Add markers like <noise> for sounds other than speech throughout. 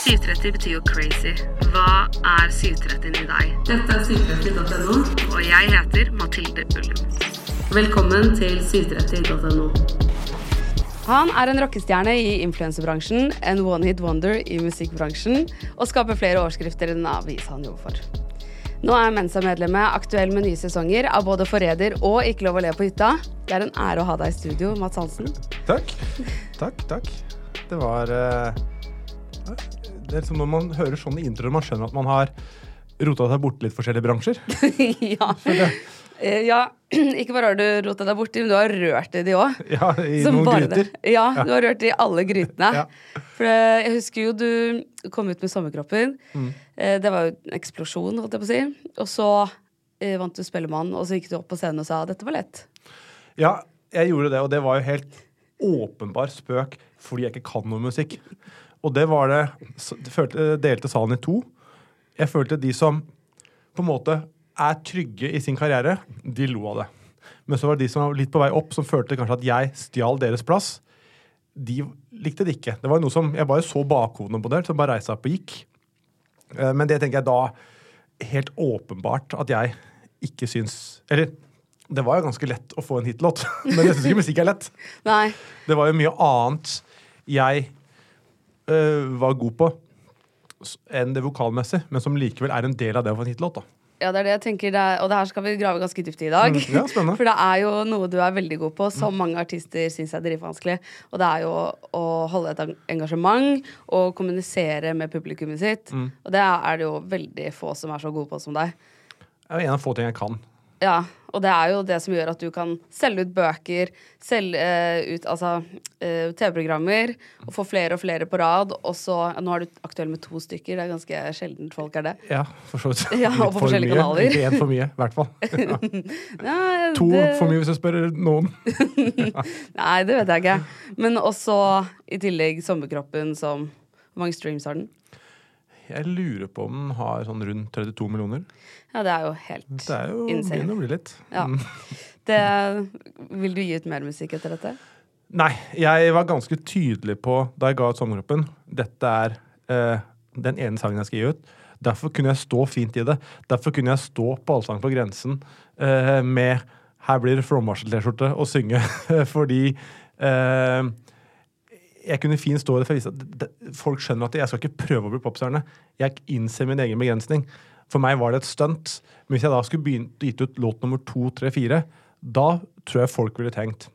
730 betyr jo crazy. Hva er 730 i deg? Dette er 730.no. Og jeg heter Mathilde Ullum. Velkommen til 730.no. Han er en rockestjerne i influensebransjen, en one hit wonder i musikkbransjen, og skaper flere overskrifter enn den avisa han jobber for. Nå er Mensa-medlemmet aktuell med nye sesonger av både Forræder og Ikke lov å le på hytta. Det er en ære å ha deg i studio, Mats Hansen. Takk. Takk, takk. Det var er liksom når man hører sånne introer, man skjønner at man har rota seg borti litt forskjellige bransjer. <laughs> ja. Eh, ja, <clears throat> ikke bare har du rota deg borti, men du har rørt i de òg. <laughs> Ja, I noen gryter. Ja, du har rørt i alle grytene. Ja. For eh, jeg husker jo du kom ut med Sommerkroppen. Mm. Eh, Det var jo en eksplosjon, holdt jeg på å si. Og så vant du Spellemann, og så gikk du opp på scenen og sa dette var lett. Ja, jeg gjorde det, og det var jo helt åpenbar spøk fordi jeg ikke kan noe musikk. Og det var det så- følte, Delte salen i to. Jeg følte de som på en måte er trygge i sin karriere, de lo av det. Men så var det de som var litt på vei opp, som følte kanskje at jeg stjal deres plass. De likte det ikke. Det var noe som, Jeg bare så bakhodene på det, så bare reiste seg opp og gikk. Eh, Men det tenker jeg da helt åpenbart at jeg ikke syns Eller det var jo ganske lett å få en hitlåt, <laughs> men jeg syns ikke musikk er lett. Nei. Det var jo mye annet jeg var god på enn det vokalmessige, men som likevel er en del av det å få en hitlåt. da. Ja, det er det jeg tenker. Det er, og det her skal vi grave ganske dypt i i dag. Mm, ja, spennende. <laughs> For det er jo noe du er veldig god på, som mange artister syns er dritvanskelig. Og det er jo å holde et engasjement og kommunisere med publikummet sitt. Mm. Og det er det jo veldig få som er så gode på som deg. Det er en av få ting jeg kan. Ja, og det er jo det som gjør at du kan selge ut bøker, selge uh, ut altså, uh, TV-programmer, og få flere og flere på rad. Og så Nå er du aktuell med to stykker, det er ganske sjeldent folk er det. Ja, for så vidt. <laughs> Ja, og på for forskjellige mye. kanaler. Ikke én for mye, i hvert fall. <laughs> Ja. Ja, To det, for mye, hvis jeg spør noen. <laughs> Nei, det vet jeg ikke. Men også i tillegg Sommerkroppen som Hvor mange streams har den? Jeg lurer på om den har sånn rundt 32 millioner. Ja, det er jo helt insane. Det er jo Insane. begynner å bli litt. Ja. Mm. Det, vil du gi ut mer musikk etter dette? Nei, jeg var ganske tydelig på da jeg ga ut Sommerkroppen Dette er eh, den ene sangen jeg skal gi ut. Derfor kunne jeg stå fint i det. Derfor kunne jeg stå på Allsang på grensen eh, med 'Her blir det flomvarsel-T-skjorte' og synge. <laughs> Fordi eh, jeg kunne fint stå i det, for å vise at det- det- folk skjønner at jeg skal ikke prøve å bli popstjerne. Jeg innser min egen begrensning. For meg var det et stunt. Men hvis jeg da skulle begynt å gitt ut låt nummer to, tre, fire, da tror jeg folk ville tenkt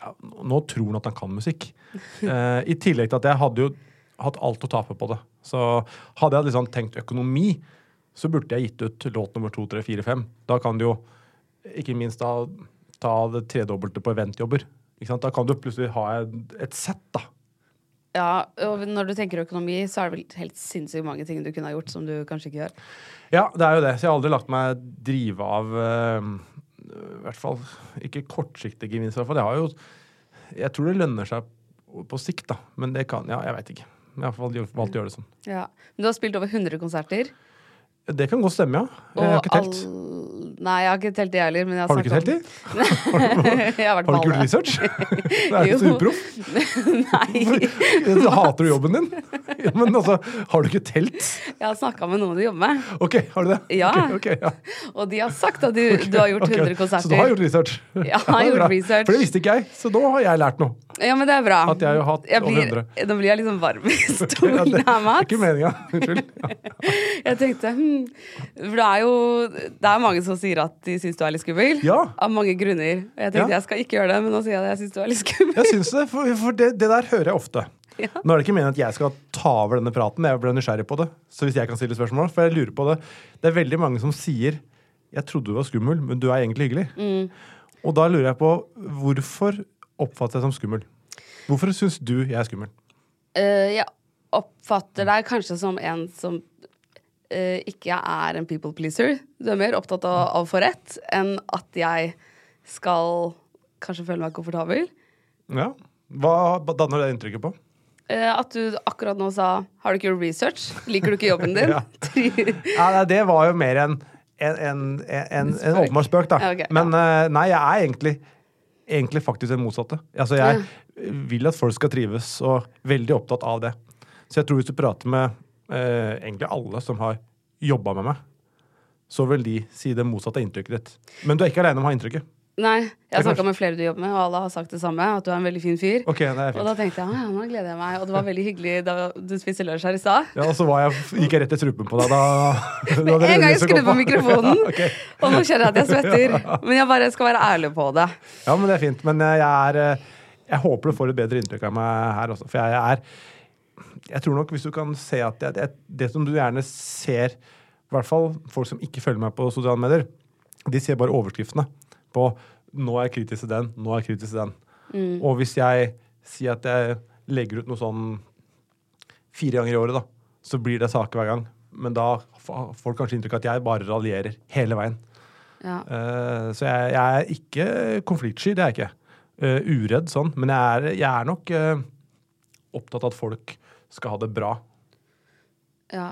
ja, nå tror han at han kan musikk. <laughs> Eh, I tillegg til at jeg hadde jo hatt alt å tape på det. Så hadde jeg liksom tenkt økonomi, så burde jeg gitt ut låt nummer to, tre, fire, fem. Da kan du jo ikke minst da ta det tredobbelte på eventjobber. Da kan du plutselig ha et, et sett, da. Ja, og når du tenker økonomi, så er det vel helt sinnssykt mange ting du kunne ha gjort som du kanskje ikke gjør. Ja, det er jo det. Så jeg har aldri lagt meg drive av eh, I hvert fall ikke kortsiktig gevinst. i hvert fall. Jeg har jo Jeg tror det lønner seg på sikt, da. Men det kan Ja, jeg veit ikke. Jeg har valgt å gjøre det sånn. Ja. Men du har spilt over 100 konserter. Det kan godt stemme, ja. Jeg har og ikke telt. all- Nei, jeg har ikke telt det, heller. Men jeg Har du ikke telt de? har Har du ikke <laughs> gjort research? Det er ikke så uproff. <laughs> Nei. <laughs> Hater du jobben din? Ja, men altså, har du ikke telt? Jeg har snakka med noen du jobber med, Ok, har du det? Ja. Okay, okay, ja. og de har sagt at du, du har gjort Ok, 100 konserter. Så du har gjort research? Ja, jeg har gjort bra. research. For det visste ikke jeg, så da har jeg lært noe. Ja, men det er bra. At jeg har hatt Jeg over 100. Nå blir jeg liksom varm i stolen her, er Mats. ikke meninga. Unnskyld. Jeg tenkte hm, For det er jo Det er mange som sier at de syns du er litt skummel. Ja. Av mange grunner. Og jeg tenkte Ja. jeg skal ikke gjøre det, men nå sier jeg at jeg syns du er litt skummel. Jeg syns det, for, for det, det der hører jeg ofte. Ja. Nå er det ikke meningen at jeg skal ta over denne praten, jeg ble nysgjerrig på det. Så hvis jeg kan stille spørsmål, for jeg lurer på det Det er veldig mange som sier 'jeg trodde du var skummel, men du er egentlig hyggelig'. Mm. Og da lurer jeg på hvorfor oppfatter jeg som skummel? Hvorfor syns du jeg er skummel? Uh, jeg oppfatter deg kanskje som en som eh, ikke er en people pleaser. Du er mer opptatt av av å få rett enn at jeg skal kanskje føle meg komfortabel. Ja. Hva danner det inntrykket på? Eh, at du akkurat nå sa 'har du ikke gjort research'? Liker du ikke jobben <laughs> din? Ja. Ja, det var jo mer en, en, en, en, en, en åpenbar spøk, da. Ja, okay, Men ja. nei, jeg er egentlig, egentlig faktisk den motsatte. Altså, jeg vil at folk skal trives, og veldig opptatt av det. Så jeg tror hvis du prater med eh, egentlig alle som har jobba med meg, så vil de si det motsatte av inntrykket ditt. Men du er ikke aleine om å ha inntrykket. Nei, jeg har snakka med flere du jobber med, og alle har sagt det samme. At du er en veldig fin fyr. Okay, det Og da tenkte jeg «Ah, ja, nå gleder jeg meg. Og det var veldig hyggelig da du spiste lunsj her i stad. Ja, og så var jeg, gikk jeg rett i strupen på deg da. <laughs> Med en gang jeg skrudde på mikrofonen. <laughs> Ok. Og nå kjenner jeg at jeg svetter. <laughs> Men jeg bare skal være ærlig på det. Ja, men det er fint. Men eh, jeg er eh, Jeg håper du får et bedre inntrykk av meg her også. For jeg er Jeg tror nok hvis du kan se at det, det, det som du gjerne ser, i hvert fall folk som ikke følger meg på sosiale medier, de ser bare overskriftene på 'nå er jeg kritisk til den', 'nå er jeg kritisk til den'. Og hvis jeg sier at jeg legger ut noe sånn fire ganger i året, da, så blir det saker hver gang. Men da får folk kanskje inntrykk av at jeg bare raljerer hele veien. Ja. Eh, så jeg, jeg er ikke konfliktsky, det er jeg ikke. Uh, uredd sånn. Men jeg er, jeg er nok uh, opptatt av at folk skal ha det bra. ja.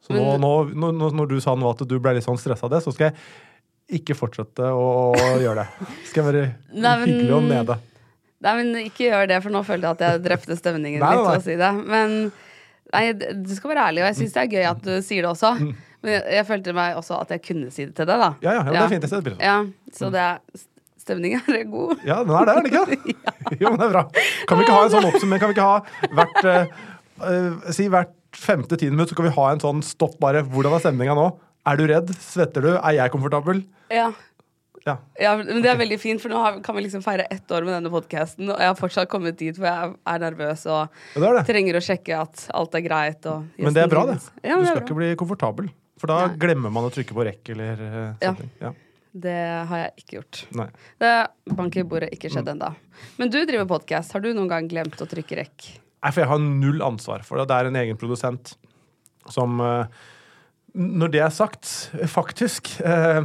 Så nå, Men- nå, nå, nå, når du sa nå at du ble litt sånn stressa av det, så skal jeg ikke fortsette å gjøre det. Skal jeg være <laughs> Nei, men- hyggelig og nede. Nei, men ikke gjør det, for nå følte jeg at jeg drepte stemningen Nei, litt. nei, å si det. Men nei, du skal være ærlig, og jeg syns det er gøy at du sier det også. Men jeg, jeg følte meg også at jeg kunne si det til deg, da. Ja, ja, ja, det er fint. Jeg. Ja, så det er Stemningen er god. Ja, den er det, er den ikke? <laughs> Jo, men det er bra. Kan vi ikke ha en sånn <laughs> oppsummering? Kan vi ikke ha hvert eh, eh, Si hvert femte tiende minutt så kan vi ha en sånn stopp bare. Hvordan er stemninga nå? Er du redd? Svetter du? Er jeg komfortabel? Ja. Ja. Ja, men Det er veldig fint, for nå har, kan vi liksom feire ett år med denne podkasten. Og jeg har fortsatt kommet dit hvor jeg er nervøs og det det. trenger å sjekke at alt er greit. Men det er bra, det. Ja, Du det, skal bra. ikke bli komfortabel. For da Nei. glemmer man å trykke på rekk eller Ja. ting. Ja. det har jeg ikke gjort. Nei. Det Bank i bordet, ikke Mm. skjedd ennå. Men du driver podkast. Har du noen gang glemt å trykke rekk? Nei, for jeg har null ansvar for det. Det er en egen produsent som eh, Når det er sagt, faktisk eh,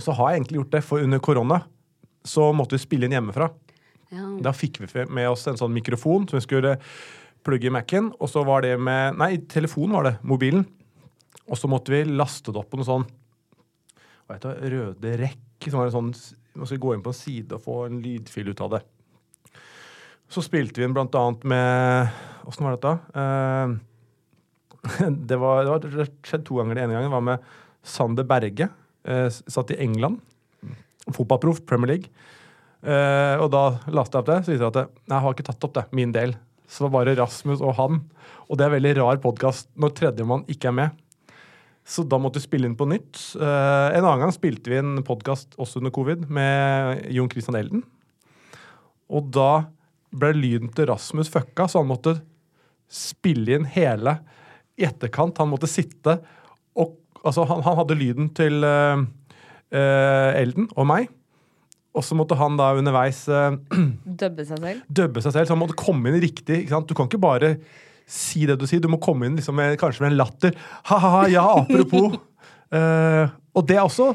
Så har jeg egentlig gjort det, for under korona så måtte vi spille inn hjemmefra. Ja. Da fikk vi med oss en sånn mikrofon som vi skulle plugge i Mac-en. Og så var det med Nei, telefonen var det. Mobilen. Og så måtte vi laste det opp på noe sånn hva heter det, røde rekk. Som var en sånn, man skulle gå inn på en side og få en lydfil ut av det. Så spilte vi inn blant annet med Åssen var dette? Uh, <laughs> det, var, det var skjedd to ganger. Det ene gangen var med Sander Berge. Uh, satt i England. Fotballproff, Premier League. Uh, og da lastet jeg opp det, så viser det at nei, jeg har ikke tatt opp det, min del. Så det var bare Rasmus og han. Og det er veldig rar podkast når tredjemann ikke er med. Så da måtte vi spille inn på nytt. Uh, en annen gang spilte vi en podkast også under covid med Jon Christian Elden. Og da ble lyden til Rasmus fucka, så han måtte spille inn hele i etterkant. Han måtte sitte og Altså, han, han hadde lyden til uh, uh, Elden og meg. Og så måtte han da underveis uh, <clears throat> Dubbe seg selv? dubbe seg selv, så han måtte komme inn riktig. Du kan ikke bare si det du sier, du må komme inn liksom med, kanskje med en latter. Ha-ha, ja, apropos. <laughs> Og det er også,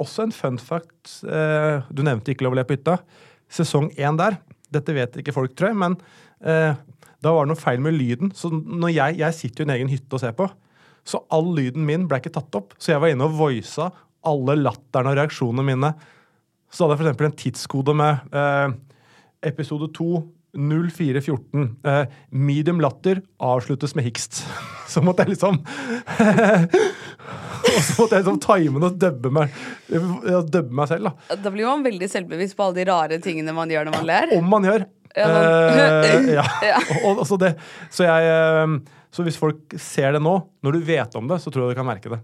også en fun fact. du nevnte ikke Lov å le på hytta. Sesong én der. Dette vet ikke folk, tror jeg, men eh, da var det noe feil med lyden. Så når jeg, jeg sitter jo i en egen hytte og ser på, så all lyden min ble ikke tatt opp. Så jeg var inne og voisa alle latterne og reaksjonene mine. Så hadde jeg f.eks. en tidskode med eh, episode 2 0414. Eh, medium latter avsluttes med hikst. <laughs> Så måtte jeg liksom <laughs> Og så måtte jeg liksom time det og dubbe meg, dubbe meg selv, da. Da blir man veldig selvbevisst på alle de rare tingene man gjør når man ler. Om man gjør. Ja, man- Eh, ja. <laughs> Og, så, det, så, jeg, eh, så hvis folk ser det nå, når du vet om det, så tror jeg du kan merke det.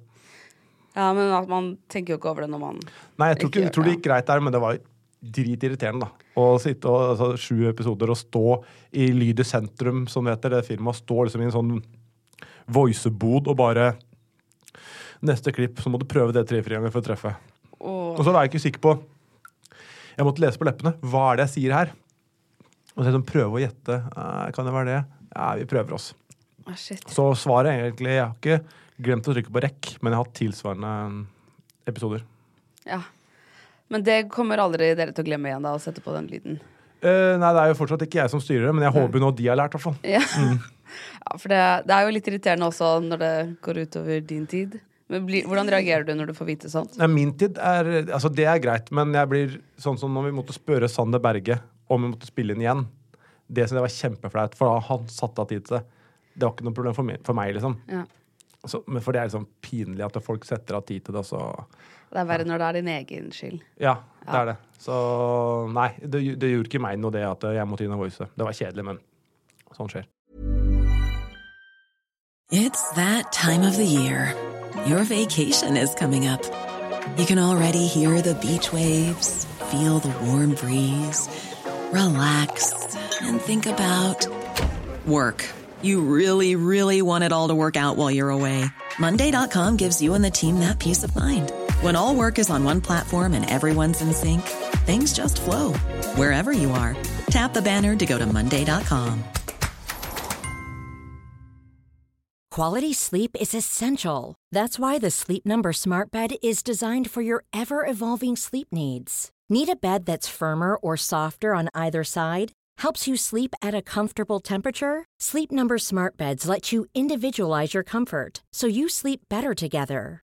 Ja, men at man tenker jo ikke over det når man Nei, jeg tror, Ikke jeg tror det gikk greit der, men det var dritirriterende, da. Å sitte og altså, sju episoder og stå i Lyd i sentrum, som det heter, det firmaet, står liksom i en sånn voicebod og bare Neste klipp, så må du prøve det tre-fire ganger for å treffe. Åh, Og så var jeg ikke sikker på Jeg måtte lese på leppene. Hva er det jeg sier her? Og så liksom prøve å gjette. Eh, kan det være det? Ja, vi prøver oss. shit. Så svaret er egentlig Jeg har ikke glemt å trykke på rekk, men jeg har hatt tilsvarende episoder. Ja. Men det kommer aldri dere til å glemme igjen, da, å sette på den lyden. Uh, nei, det er jo fortsatt ikke jeg som styrer det, men jeg håper nå de har lært, i hvert fall. Ja, <laughs> ja for det, det er jo litt irriterende også når det går utover din tid. Men bli, hvordan reagerer du når du får vite sånt? Nei, min tid er Altså, det er greit, men jeg blir sånn som når vi måtte spørre Sander Berge om vi måtte spille inn igjen. Det som det var kjempeflaut, for da han satte av tid til det. Det var ikke noe problem for meg, for meg liksom. Ja. Så, men for det er liksom pinlig at folk setter av tid til det, og så Det er verre når det er din egen skyld. Ja, det Ja. er det. Så nei, det, det gjorde ikke meg noe det at jeg måtte inn og voice. Det var kjedelig, men sånn skjer. It's that time of the year. Your vacation is coming up. You can already hear the beach waves, feel the warm breeze, relax, and think about work. You really, really want it all to work out while you're away. Monday.com gives you and the team that peace of mind. When all work is on one platform and everyone's in sync, things just flow wherever you are. Tap the banner to go to Monday.com. Quality sleep is essential. That's why the Sleep Number Smart Bed is designed for your ever evolving sleep needs. Need a bed that's firmer or softer on either side? Helps you sleep at a comfortable temperature? Sleep Number Smart Beds let you individualize your comfort so you sleep better together.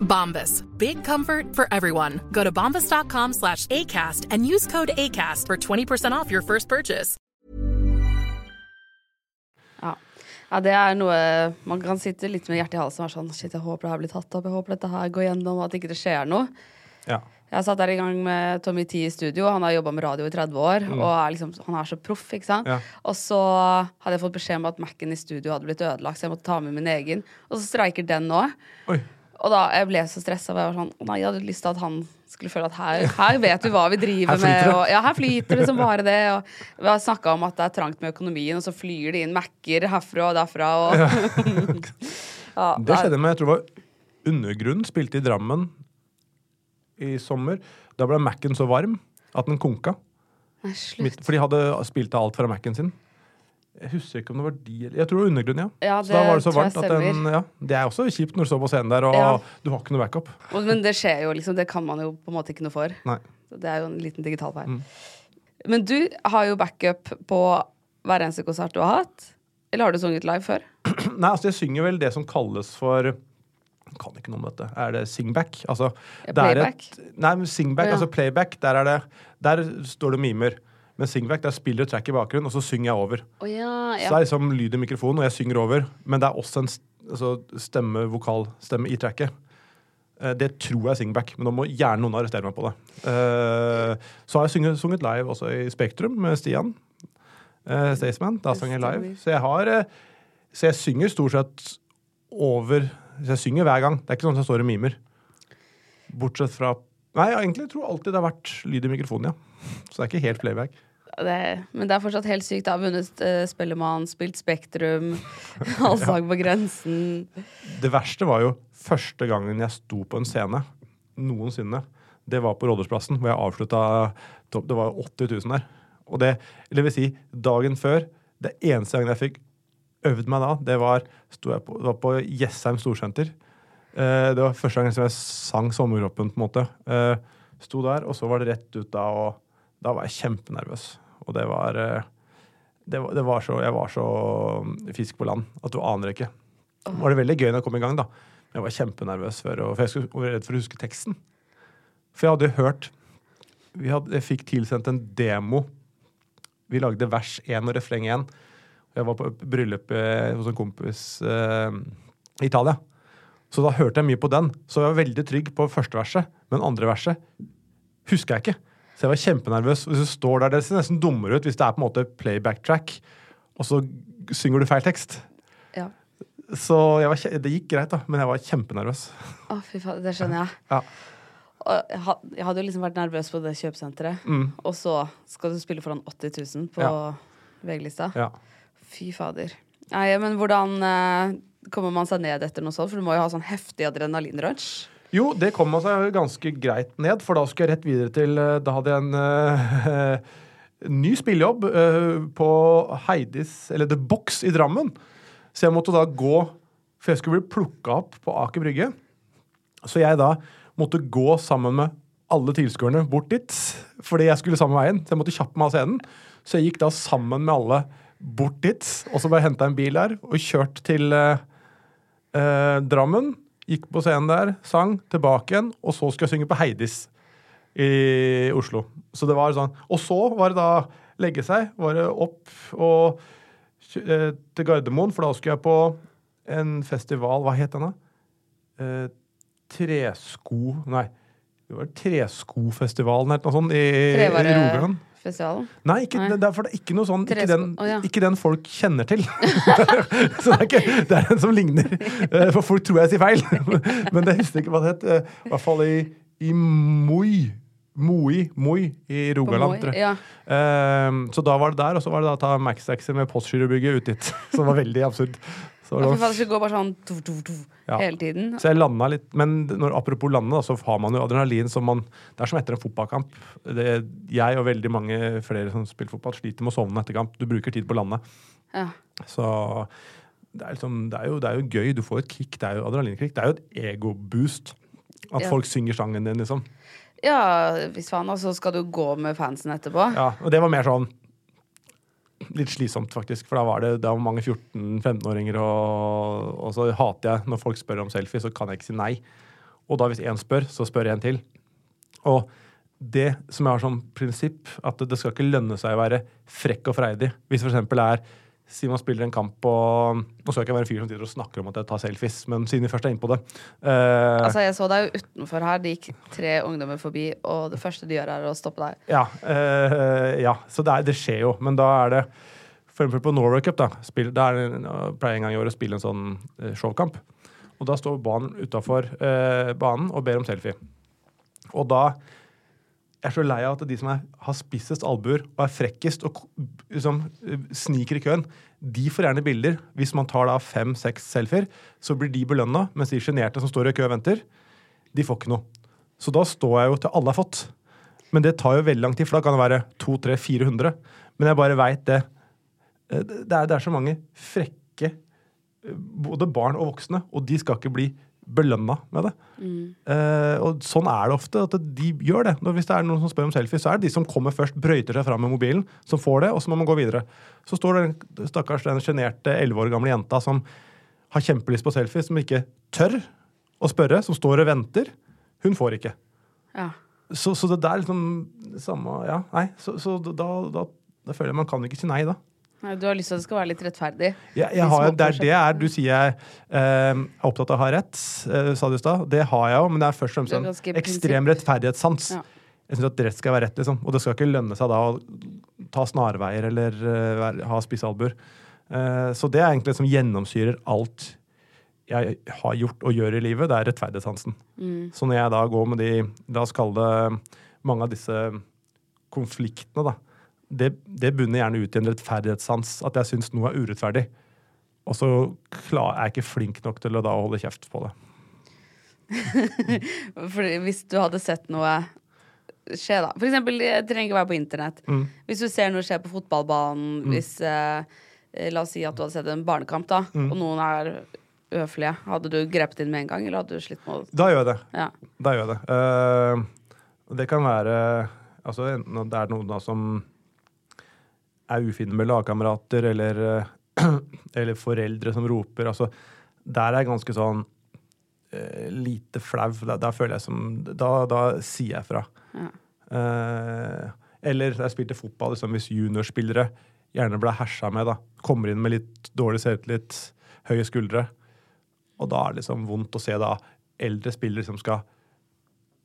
Bombas. Big comfort for everyone. Go to bombas.com slash ACAST and use code ACAST for 20% off your first purchase. Ja. ja, det er noe Man kan sitte litt med hjertet i halsen og være sånn Shit, jeg håper det her blir tatt opp, jeg håper dette her går gjennom, at ikke det skjer noe. Ja. Jeg satt der i gang med Tommy T i studio. Han har jobba med radio i 30 år. Og er liksom, han er så proff, ikke sant. Ja. Og så hadde jeg fått beskjed om at Mac-en i studio hadde blitt ødelagt, så jeg måtte ta med min egen. Og så streiker den nå. Oi. Og da jeg ble så stressa. Jeg var sånn, «Å nei, jeg hadde lyst til at han skulle føle at her, her vet vi hva vi driver med. Og, ja, her flyter det som bare det. Og vi har snakka om at det er trangt med økonomien, og så flyr det inn Mac-er herfra og derfra. Og, ja, <laughs> Det skjedde med jeg tror det var Undergrunn spilte i Drammen i sommer. Da ble Mac-en så varm at den konka. Nei. Midt, for de hadde spilt av alt fra Mac-en sin. Jeg husker ikke om det var de Jeg tror det var undergrunnen, ja. Ja, så da det var det så varmt at den ja, Det er også kjipt når du står på scenen der, og Ja. du har ikke noe backup. Men det skjer jo, liksom. Det kan man jo på en måte ikke noe for. Nei. Det er jo en liten digital feil. Mm. Men du har jo backup på hver eneste konsert du har hatt. Eller har du sunget live før? <clears throat> Nei, altså jeg synger vel det som kalles for jeg Kan ikke noe om dette. Er det singback? Altså, Ja, det er playback? Et, nei, singback, ja. altså playback, der, er det, der står det mimer. Men singback, der spiller du track i bakgrunnen, og så synger jeg over. Oh, ja, Så det er liksom lyd i mikrofonen, og jeg synger over. Men det er også en altså, stemme, vokalstemme i tracket. Eh, Det tror jeg er singback, men nå må gjerne noen arrestere meg på det. Eh, Så har jeg sunget, sunget live også i Spektrum med Stian uh, Staysman. Da sang jeg live. Så jeg har eh, Så jeg synger stort sett over Så jeg synger hver gang. Det er ikke sånn at jeg står og mimer. Bortsett fra Nei, jeg egentlig tror alltid det har vært lyd i mikrofonen, ja. Så det er ikke helt playback. Det, men det er fortsatt helt sykt. Jeg har vunnet uh, Spellemann, spilt Spektrum, <laughs> Allsang på grensen. Det verste var jo første gangen jeg sto på en scene noensinne. Det var på Rådhusplassen, hvor jeg avslutta Det var 80 000 der. Og det, eller vil si, dagen før Det eneste gangen jeg fikk øvd meg da, det var, på, det var på Jessheim Storsenter. Uh, det var første gangen jeg sang Sommerkroppen, på en måte. Uh, sto der, og så var det rett ut da, og da var jeg kjempenervøs. Og det var eh, det var, det var så, Jeg var så mm, fisk på land at du aner ikke. Det var det veldig gøy når jeg kom i gang, da. Men jeg var kjempenervøs for, for jeg skulle, var redd for å huske teksten. For jeg hadde jo hørt hadde, Jeg fikk tilsendt en demo. Vi lagde vers 1 og refreng 1. Jeg var på bryllup eh, hos en kompis eh, Italia. Så da hørte jeg mye på den. Så jeg var veldig trygg på første verset, men andre verset husker jeg ikke. Så jeg var kjempenervøs. Hvis du står der, Det ser nesten dummere ut hvis det er på en måte playback track, og så synger du feil tekst. Ja. Så var, det gikk greit, da, men jeg var kjempenervøs. Å, fy faen, det skjønner jeg. Ja. Og jeg hadde jo liksom vært nervøs på det kjøpesenteret, Mm. og så skal du spille foran 80 000 på Ja. VG-lista. Ja. Fy fader. Nei, men hvordan eh, kommer man seg ned etter noe sånt? For du må jo ha sånn heftig adrenalinrush. Jo, det kom man seg ganske greit ned, for da skulle jeg rett videre til eh, Da hadde jeg en uh, <laughs> ny spillejobb uh, på Heidis, eller The Box i Drammen. Så jeg måtte da gå For jeg skulle bli plukka opp på Aker Brygge. Så jeg da måtte gå sammen med alle tilskuerne bort dit, fordi jeg skulle samme veien. Så jeg måtte kjappe meg av scenen. Så jeg gikk da sammen med alle bort dit, og så bare henta en bil der og kjørt til uh, Drammen. Gikk på scenen der, sang, tilbake igjen, og så skulle jeg synge på Heidis i Oslo. Så det var sånn. Og så var det da legge seg, var det opp og eh, til Gardermoen, for da skulle jeg på en festival Hva het den, da? Eh, tresko Nei, det var Treskofestivalen eller noe sånt i, i Rogaland. Trevarefestivalen. Nei, ikke, Nei. det, er for det er ikke noe sånn ikke den, oh, ja. ikke den folk kjenner til. <laughs> så det er, ikke, det er en som ligner. Eh, For folk tror jeg sier feil. <laughs> Men det husker jeg ikke hva det het. Eh, I hvert fall i, i Moi. Moi, Moi i Rogaland, tror jeg. Ja. Um, så da var det der, og så var det da å ta Max-taxi med Postgirobygget ut dit. <laughs> Så det var veldig absurd. Så, det var- det skulle bare sånn Ja. hele tiden. så jeg landa litt. Men når, apropos lande, så har man jo adrenalin som man Det er som etter en fotballkamp. Det, jeg og veldig mange flere som spiller fotball, sliter med å sovne etter kamp. Du bruker tid på landet. Ja. Så det er, liksom, det, er jo, det er jo gøy. Du får et kick. Det er jo adrenalinkick. Det er jo et egoboost. At Ja. folk synger sangen din, liksom. ja, hvis faen, og så skal du gå med fansen etterpå. Ja, og det var mer sånn Litt slitsomt, faktisk. For da var det, det var mange 14-15-åringer, og, og så hater jeg når folk spør om selfie, så kan jeg ikke si nei. Og da hvis én spør, så spør en til. Og det som jeg har som prinsipp, at det skal ikke lønne seg å være frekk og freidig. Hvis for eksempel er Si man spiller en kamp og Nå skal jeg ikke være en fyr som sitter og snakker om at jeg tar selfies, men siden vi først er inne på det eh, Altså, jeg så deg jo utenfor her. Det gikk tre ungdommer forbi, og det første de gjør, er å stoppe deg. Ja, eh, ja. så det, er, det skjer jo. Men da er det For eksempel på Norway Cup, da. Spill, er uh, pleier jeg en gang i året å spille en sånn eh, showkamp. Og da står banen utafor banen og ber om selfie. Og da jeg er så lei av at de som er, har spissest albuer og er frekkest og liksom, sniker i køen, de får gjerne bilder. Hvis man tar da fem-seks selfier, så blir de belønna, mens de sjenerte som står i kø og venter, de får ikke noe. Så da står jeg jo til alle har fått. Men det tar jo veldig lang tid, for da kan det være 200-400. Men jeg bare veit det. Eh, Det er, det er så mange frekke eh, både barn og voksne, og de skal ikke bli belønna med det. Eh, og sånn er det ofte, at de gjør det. Når, hvis det er noen som spør om selfie, så er det de som kommer først, brøyter seg fram med mobilen, som får det, og så må man gå videre. Så står det den, stakkars den sjenerte elleve år gamle jenta som har kjempelyst på selfie, som ikke tør å spørre, som står og venter. Hun får ikke. Ja. Så, så det der liksom samme Ja, nei. Så, så da, da, da føler jeg man kan ikke si nei, da. Du har lyst til at det skal være litt rettferdig. Ja, har, det er det er. Du sier jeg eh, er opptatt av å ha rett, eh, sa du i stad. Det har jeg jo, men det er først og fremst en ekstrem rettferdighetssans. Ja. Jeg syns at rett skal være rett, liksom. Og det skal ikke lønne seg da å ta snarveier eller uh, ha spissalbuer. Eh, så det er egentlig det som gjennomsyrer alt jeg har gjort og gjør i livet, det er rettferdighetssansen. Mm. Så når jeg da går med de La oss kalle det mange av disse konfliktene, da. Det, det bunner gjerne ut i en rettferdighetssans. At jeg syns noe er urettferdig. Og så klar, er jeg ikke flink nok til å da holde kjeft på det. <laughs> for hvis du hadde sett noe skje, da. For eksempel, det trenger ikke være på internett. Mm. Hvis du ser noe skje på fotballbanen, hvis eh, eh, La oss si at du hadde sett en barnekamp, da, Mm. og noen er uhøflige. Hadde du grepet inn med en gang, eller hadde du slitt med å Da gjør jeg det. Ja. Da gjør jeg det. Uh, det kan være Altså enten det er noen da som er ufine med lagkamerater, eller, eh, <clears throat> eller foreldre som roper. Altså, der er jeg ganske sånn uh, lite flau. Da, da føler jeg som Da, da sier jeg fra. Ja. Uh, eller da jeg spilte fotball, liksom, hvis juniorspillere gjerne ble hersa med, da. Kommer inn med litt dårlig selvtillit, høye skuldre. Og da er det liksom vondt å se da eldre spillere som skal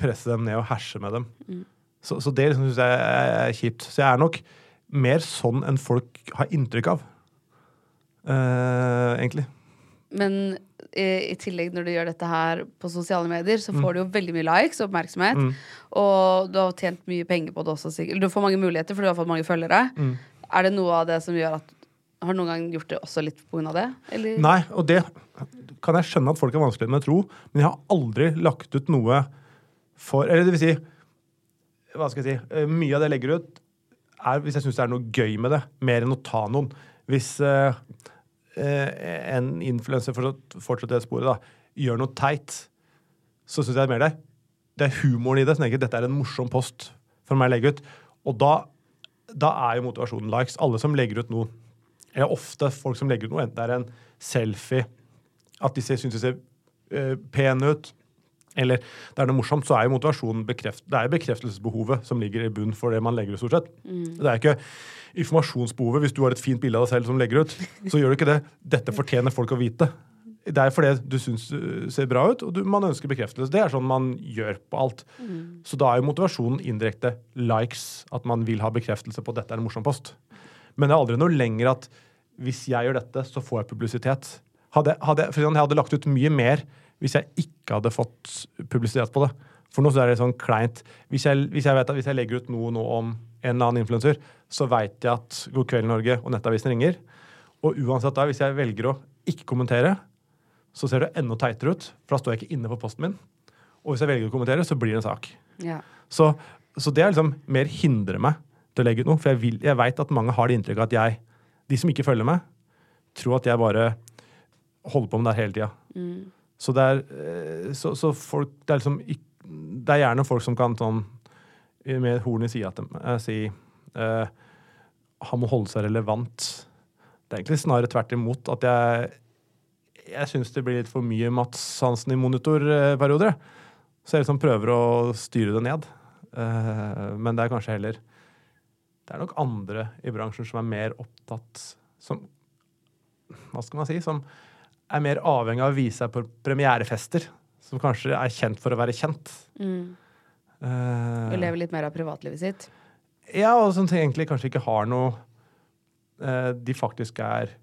presse dem ned og herse med dem. Mm. Så, så det liksom, syns jeg er kjipt. Så jeg er nok mer sånn enn folk har inntrykk av. Uh, egentlig. Men i, i tillegg, når du gjør dette her på sosiale medier, så Mm. får du jo veldig mye likes og oppmerksomhet. Mm. Og du har tjent mye penger på det også, sikkert. Du får mange muligheter for du har fått mange følgere. Mm. Er det noe av det som gjør at har du noen gang gjort det også litt pga. det? Eller? Nei, og det kan jeg skjønne at folk er vanskelig med å tro, men jeg har aldri lagt ut noe for Eller det vil si Hva skal jeg si? eh, Mye av det jeg legger ut, er hvis jeg syns det er noe gøy med det, mer enn å ta noen. Hvis eh, eh, en influenser, for å det sporet, da, gjør noe teit, så syns jeg det er mer det. Det er humoren i det. Så tenker jeg, Dette er en morsom post for meg å legge ut. Og da, da er jo motivasjonen likes. Alle som legger ut noe, eller ofte folk som legger ut noe, enten det er en selfie, at de syns de ser eh, pene ut, eller det er noe morsomt, så er jo motivasjonen bekreft, det er bekreftelsesbehovet som ligger i bunn for det man legger ut, stort sett. Det er ikke informasjonsbehovet. Hvis du har et fint bilde av deg selv som legger ut, så gjør du ikke det. Dette fortjener folk å vite. Det er fordi du syns du ser bra ut, og du, man ønsker bekreftelse. Det er sånn man gjør på alt. Så da er jo motivasjonen indirekte likes, at man vil ha bekreftelse på at dette er en morsom post. Men det er aldri noe lenger at hvis jeg gjør dette, så får jeg publisitet. Hadde, hadde, for jeg hadde lagt ut mye mer hvis jeg ikke hadde fått publisitet på det. For nå så er det sånn kleint. Hvis jeg, hvis jeg vet at hvis jeg legger ut noe nå om en eller annen influenser, så veit jeg at God kveld Norge og Nettavisen ringer. Og uansett da, hvis jeg velger å ikke kommentere, så ser det enda teitere ut, for da står jeg ikke inne på posten min. Og hvis jeg velger å kommentere, så blir det en sak. Ja. Så, så det er liksom mer hindre meg til å legge ut noe. For jeg, vil, jeg veit at mange har det inntrykket at jeg, de som ikke følger meg, tror at jeg bare holder på med det hele tida. Så det er eh, så, så folk Det er liksom Det er gjerne folk som kan sånn med horn i sida til meg si uh, Han må holde seg relevant. Det er egentlig snarere tvert imot at jeg jeg syns det blir litt for mye Mats Hansen i monitorperioder. Så jeg liksom prøver å styre det ned. Uh, men det er kanskje heller Det er nok andre i bransjen som er mer opptatt Som Hva skal man si? Som er mer avhengig av å vise seg på premierefester. Som kanskje er kjent for å være kjent. Eh, Og leve litt mer av privatlivet sitt. ja, og som egentlig kanskje ikke har noe uh, de faktisk er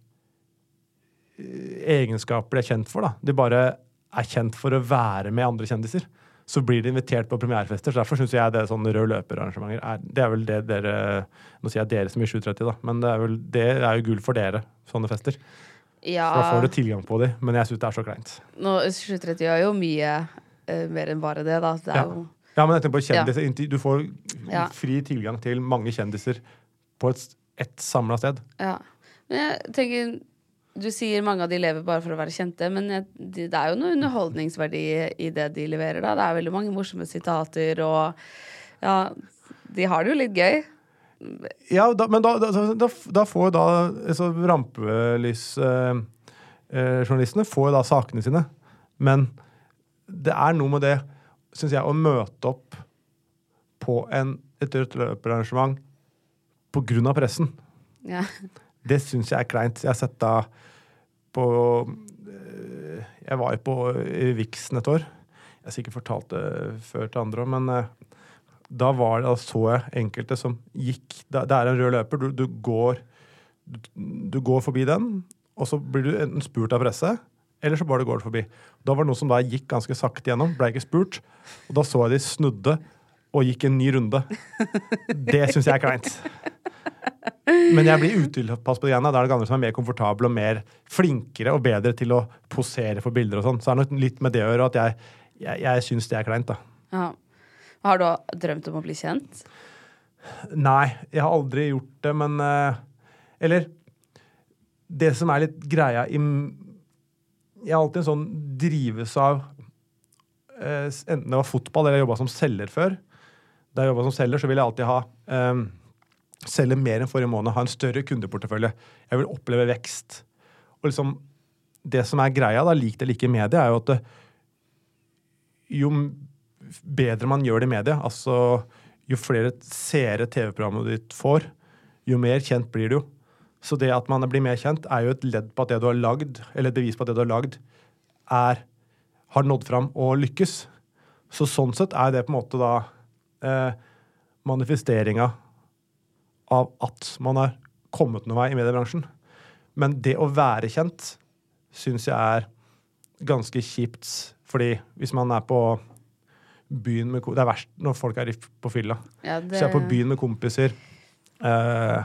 eh, egenskaper de er kjent for. da. De bare er kjent for å være med andre kjendiser. Så blir de invitert på premierefester. så Derfor syns jeg det er sånne rød løper-arrangementer er Det er vel det dere Nå sier jeg dere som i 730, da, men det er, vel, det er jo gull for dere, sånne fester. Ja, For da får du tilgang på dem. men jeg syns det er så kleint. nå, 730 gjør jo mye uh, mer enn bare det, da. Det Ja. jo Ja, men jeg tenker på kjendiser. Ja. Du får fri tilgang til mange kjendiser på et, et samla sted. Ja. Men jeg tenker Du sier mange av de lever bare for å være kjente, men jeg, det er jo noe underholdningsverdi i det de leverer, da. Det er veldig mange morsomme sitater, og ja De har det jo litt gøy. Ja, da, men da, da, da, da får da altså, Rampelysjournalistene får jo da sakene sine. Men det er noe med det, syns jeg, å møte opp på en, et rødt løperarrangement på grunn av pressen. Ja. Det syns jeg er kleint. Jeg har sett da på eh, Jeg var jo på Vixen et år. Jeg har sikkert fortalt det før til andre òg, men eh, da var det, da så jeg enkelte som gikk Det er en rød løper. Du, du, går, du, går forbi den, og så blir du enten spurt av presse, eller så bare går du forbi. Da var det noen som da gikk ganske sakte gjennom, ble ikke spurt. Og da så jeg de snudde og gikk en ny runde. Det syns jeg er kleint. Men jeg blir utilpass på det igjen. Da er det andre som er mer komfortable og mer flinkere og bedre til å posere for bilder og sånn. Så er det nok litt med det å gjøre at jeg, jeg, jeg syns det er kleint, da. Ja. Har du drømt om å bli kjent? Nei, jeg har aldri gjort det, men eh, Eller Det som er litt greia i Jeg har alltid en sånn drives av eh, Enten det var fotball eller jeg jobba som selger før. Da jeg jobba som selger, så ville jeg alltid ha um, selge mer enn forrige måned, ha en større kundeportefølje. Jeg vil oppleve vekst. Og liksom, det som er greia, da, lik det ikke i media, er jo at det, jo bedre man gjør det i media, altså jo flere seere TV-programmet ditt får, jo mer kjent blir du. Så det at man blir mer kjent, er jo et ledd på at det du har lagd, eller et bevis på at det du har lagd, er, har nådd fram og lykkes. Så sånn sett er det på en måte da eh, manifesteringa av at man har kommet noen vei i mediebransjen. Men det å være kjent syns jeg er ganske kjipt, fordi hvis man er på byen med Det er verst når folk er på fylla. Ja, det- Så jeg er på byen med kompiser, eh,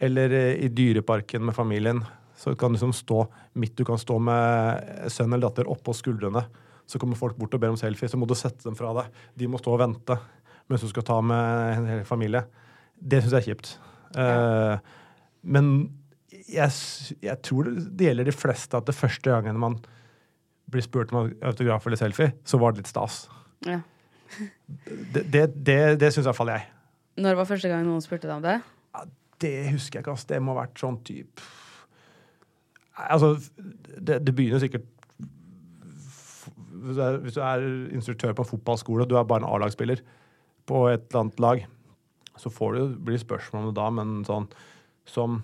Eller eh, i dyreparken med familien. Så kan du liksom stå midt, du kan stå med sønn eller datter oppå skuldrene. Så kommer folk bort og ber om selfie, så må du sette dem fra deg. De må stå og vente mens du skal ta med en hel familie. Det syns jeg er kjipt. Eh, men jeg, jeg tror det, det gjelder de fleste at det første gangen man blir spurt om autograf eller selfie, så var det litt stas. Ja. Det, det, det, det syns i hvert fall jeg. Når var første gang noen spurte deg om det? Det husker jeg ikke. ass. Det må ha vært sånn type Altså, det, det begynner sikkert hvis du, er, instruktør på en fotballskole, og du er bare en A-lagsspiller på et eller annet lag, så får du, blir det spørsmål om det da, men sånn som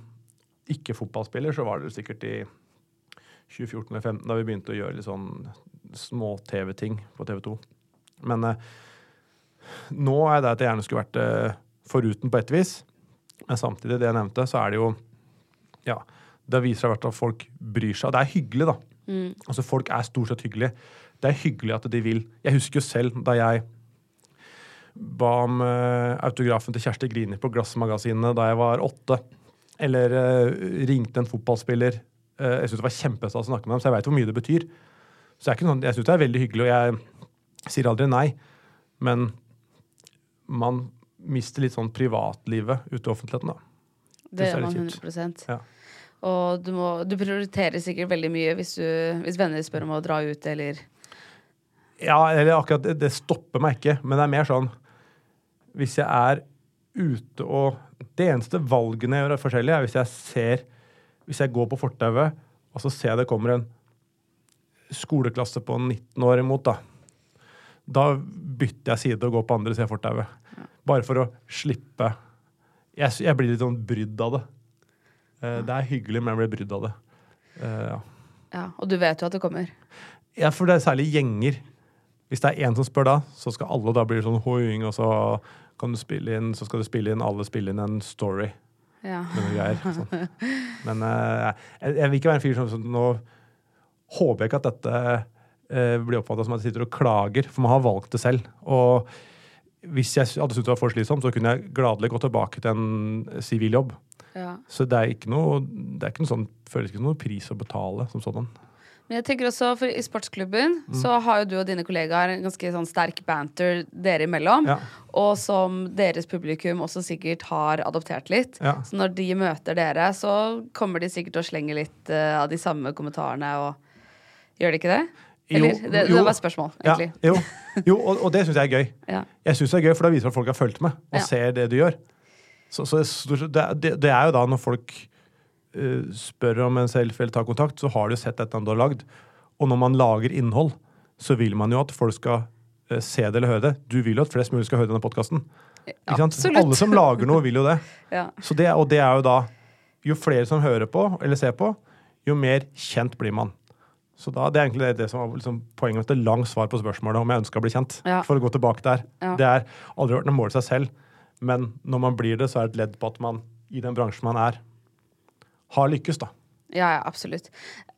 ikke-fotballspiller, så var det sikkert i 2014 eller 2015 da vi begynte å gjøre litt sånn små-TV-ting på TV 2. Men eh, nå er det at jeg gjerne skulle vært eh, foruten på et vis. Men samtidig, det jeg nevnte, så er det jo Ja, det viser seg at folk bryr seg. Og det er hyggelig, da. Altså, folk er stort sett hyggelige. Det er hyggelig at de vil. Jeg husker jo selv da jeg ba om eh, autografen til Kjersti Grini på Glassmagasinet da jeg var åtte. Eller eh, ringte en fotballspiller. Eh, jeg syns det var kjempestas å snakke med dem, så jeg veit hvor mye det betyr. Så det er ikke sånn, jeg syns det er veldig hyggelig, og jeg sier aldri nei. Men man mister litt sånn privatlivet ute i offentligheten, da. Det gjør man litt 100% Ja. Og du, må, du prioriterer sikkert veldig mye hvis, du, hvis venner spør om å dra ut, eller Ja, eller akkurat det, det stopper meg ikke, men det er mer sånn Hvis jeg er ute og Det eneste valgene jeg gjør er forskjellig, er hvis jeg ser Hvis jeg går på fortauet, og så ser jeg det kommer en skoleklasse på 19 år imot, da. Da bytter jeg side og går på andre siden av fortauet. Bare for å slippe jeg, jeg blir litt sånn brydd av det. Eh, Det er hyggelig, men jeg blir brydd av det. Eh, ja. Ja, og du vet jo at det kommer. Ja, for det er særlig gjenger. Hvis det er én som spør da, så skal alle da bli sånn hoing, og så kan du spille inn, så skal du spille inn, alle spille inn en story Ja. greier. Sånn. <laughs> Men eh, jeg, jeg vil ikke være en fyr som som nå håper jeg ikke at dette blir oppfatta som at jeg sitter og klager, for man har valgt det selv. Og hvis jeg hadde syntes det var for slitsomt, så kunne jeg gladelig gå tilbake til en sivil jobb. Ja. Så det er ikke noe, det er ikke noe sånn, føles ikke som noe pris å betale som sådan. Men jeg tenker også, for I sportsklubben Mm. så har jo du og dine kollegaer en ganske sånn sterk banter dere imellom. Ja. Og som deres publikum også sikkert har adoptert litt. Ja. Så når de møter dere, så kommer de sikkert å slenge litt uh, av de samme kommentarene. og Gjør de ikke det? Eller, Jo, det, det var et spørsmål, egentlig. Ja, jo, jo og, og det syns jeg er gøy. Ja. Jeg synes det er gøy, For det viser at folk har fulgt med og Ja. ser det du gjør. Så, så det, det, det er jo da når folk uh, spør om en selfie eller tar kontakt, så har du sett dette du har lagd. Og når man lager innhold, så vil man jo at folk skal uh, se det eller høre det. Du vil jo at flest mulig skal høre denne podkasten. Alle som lager noe, vil jo det. <laughs> Ja. Så det. Og det er jo da Jo flere som hører på eller ser på, jo mer kjent blir man. Så da, Det er egentlig det, det som var liksom poenget med et langt svar på spørsmålet om jeg ønska å bli kjent. Ja. For å gå tilbake der. Ja. Det er aldri vært noe mål i seg selv, men når man blir det, så er det et ledd på at man i den bransjen man er, har lykkes, da. Ja, ja, absolutt.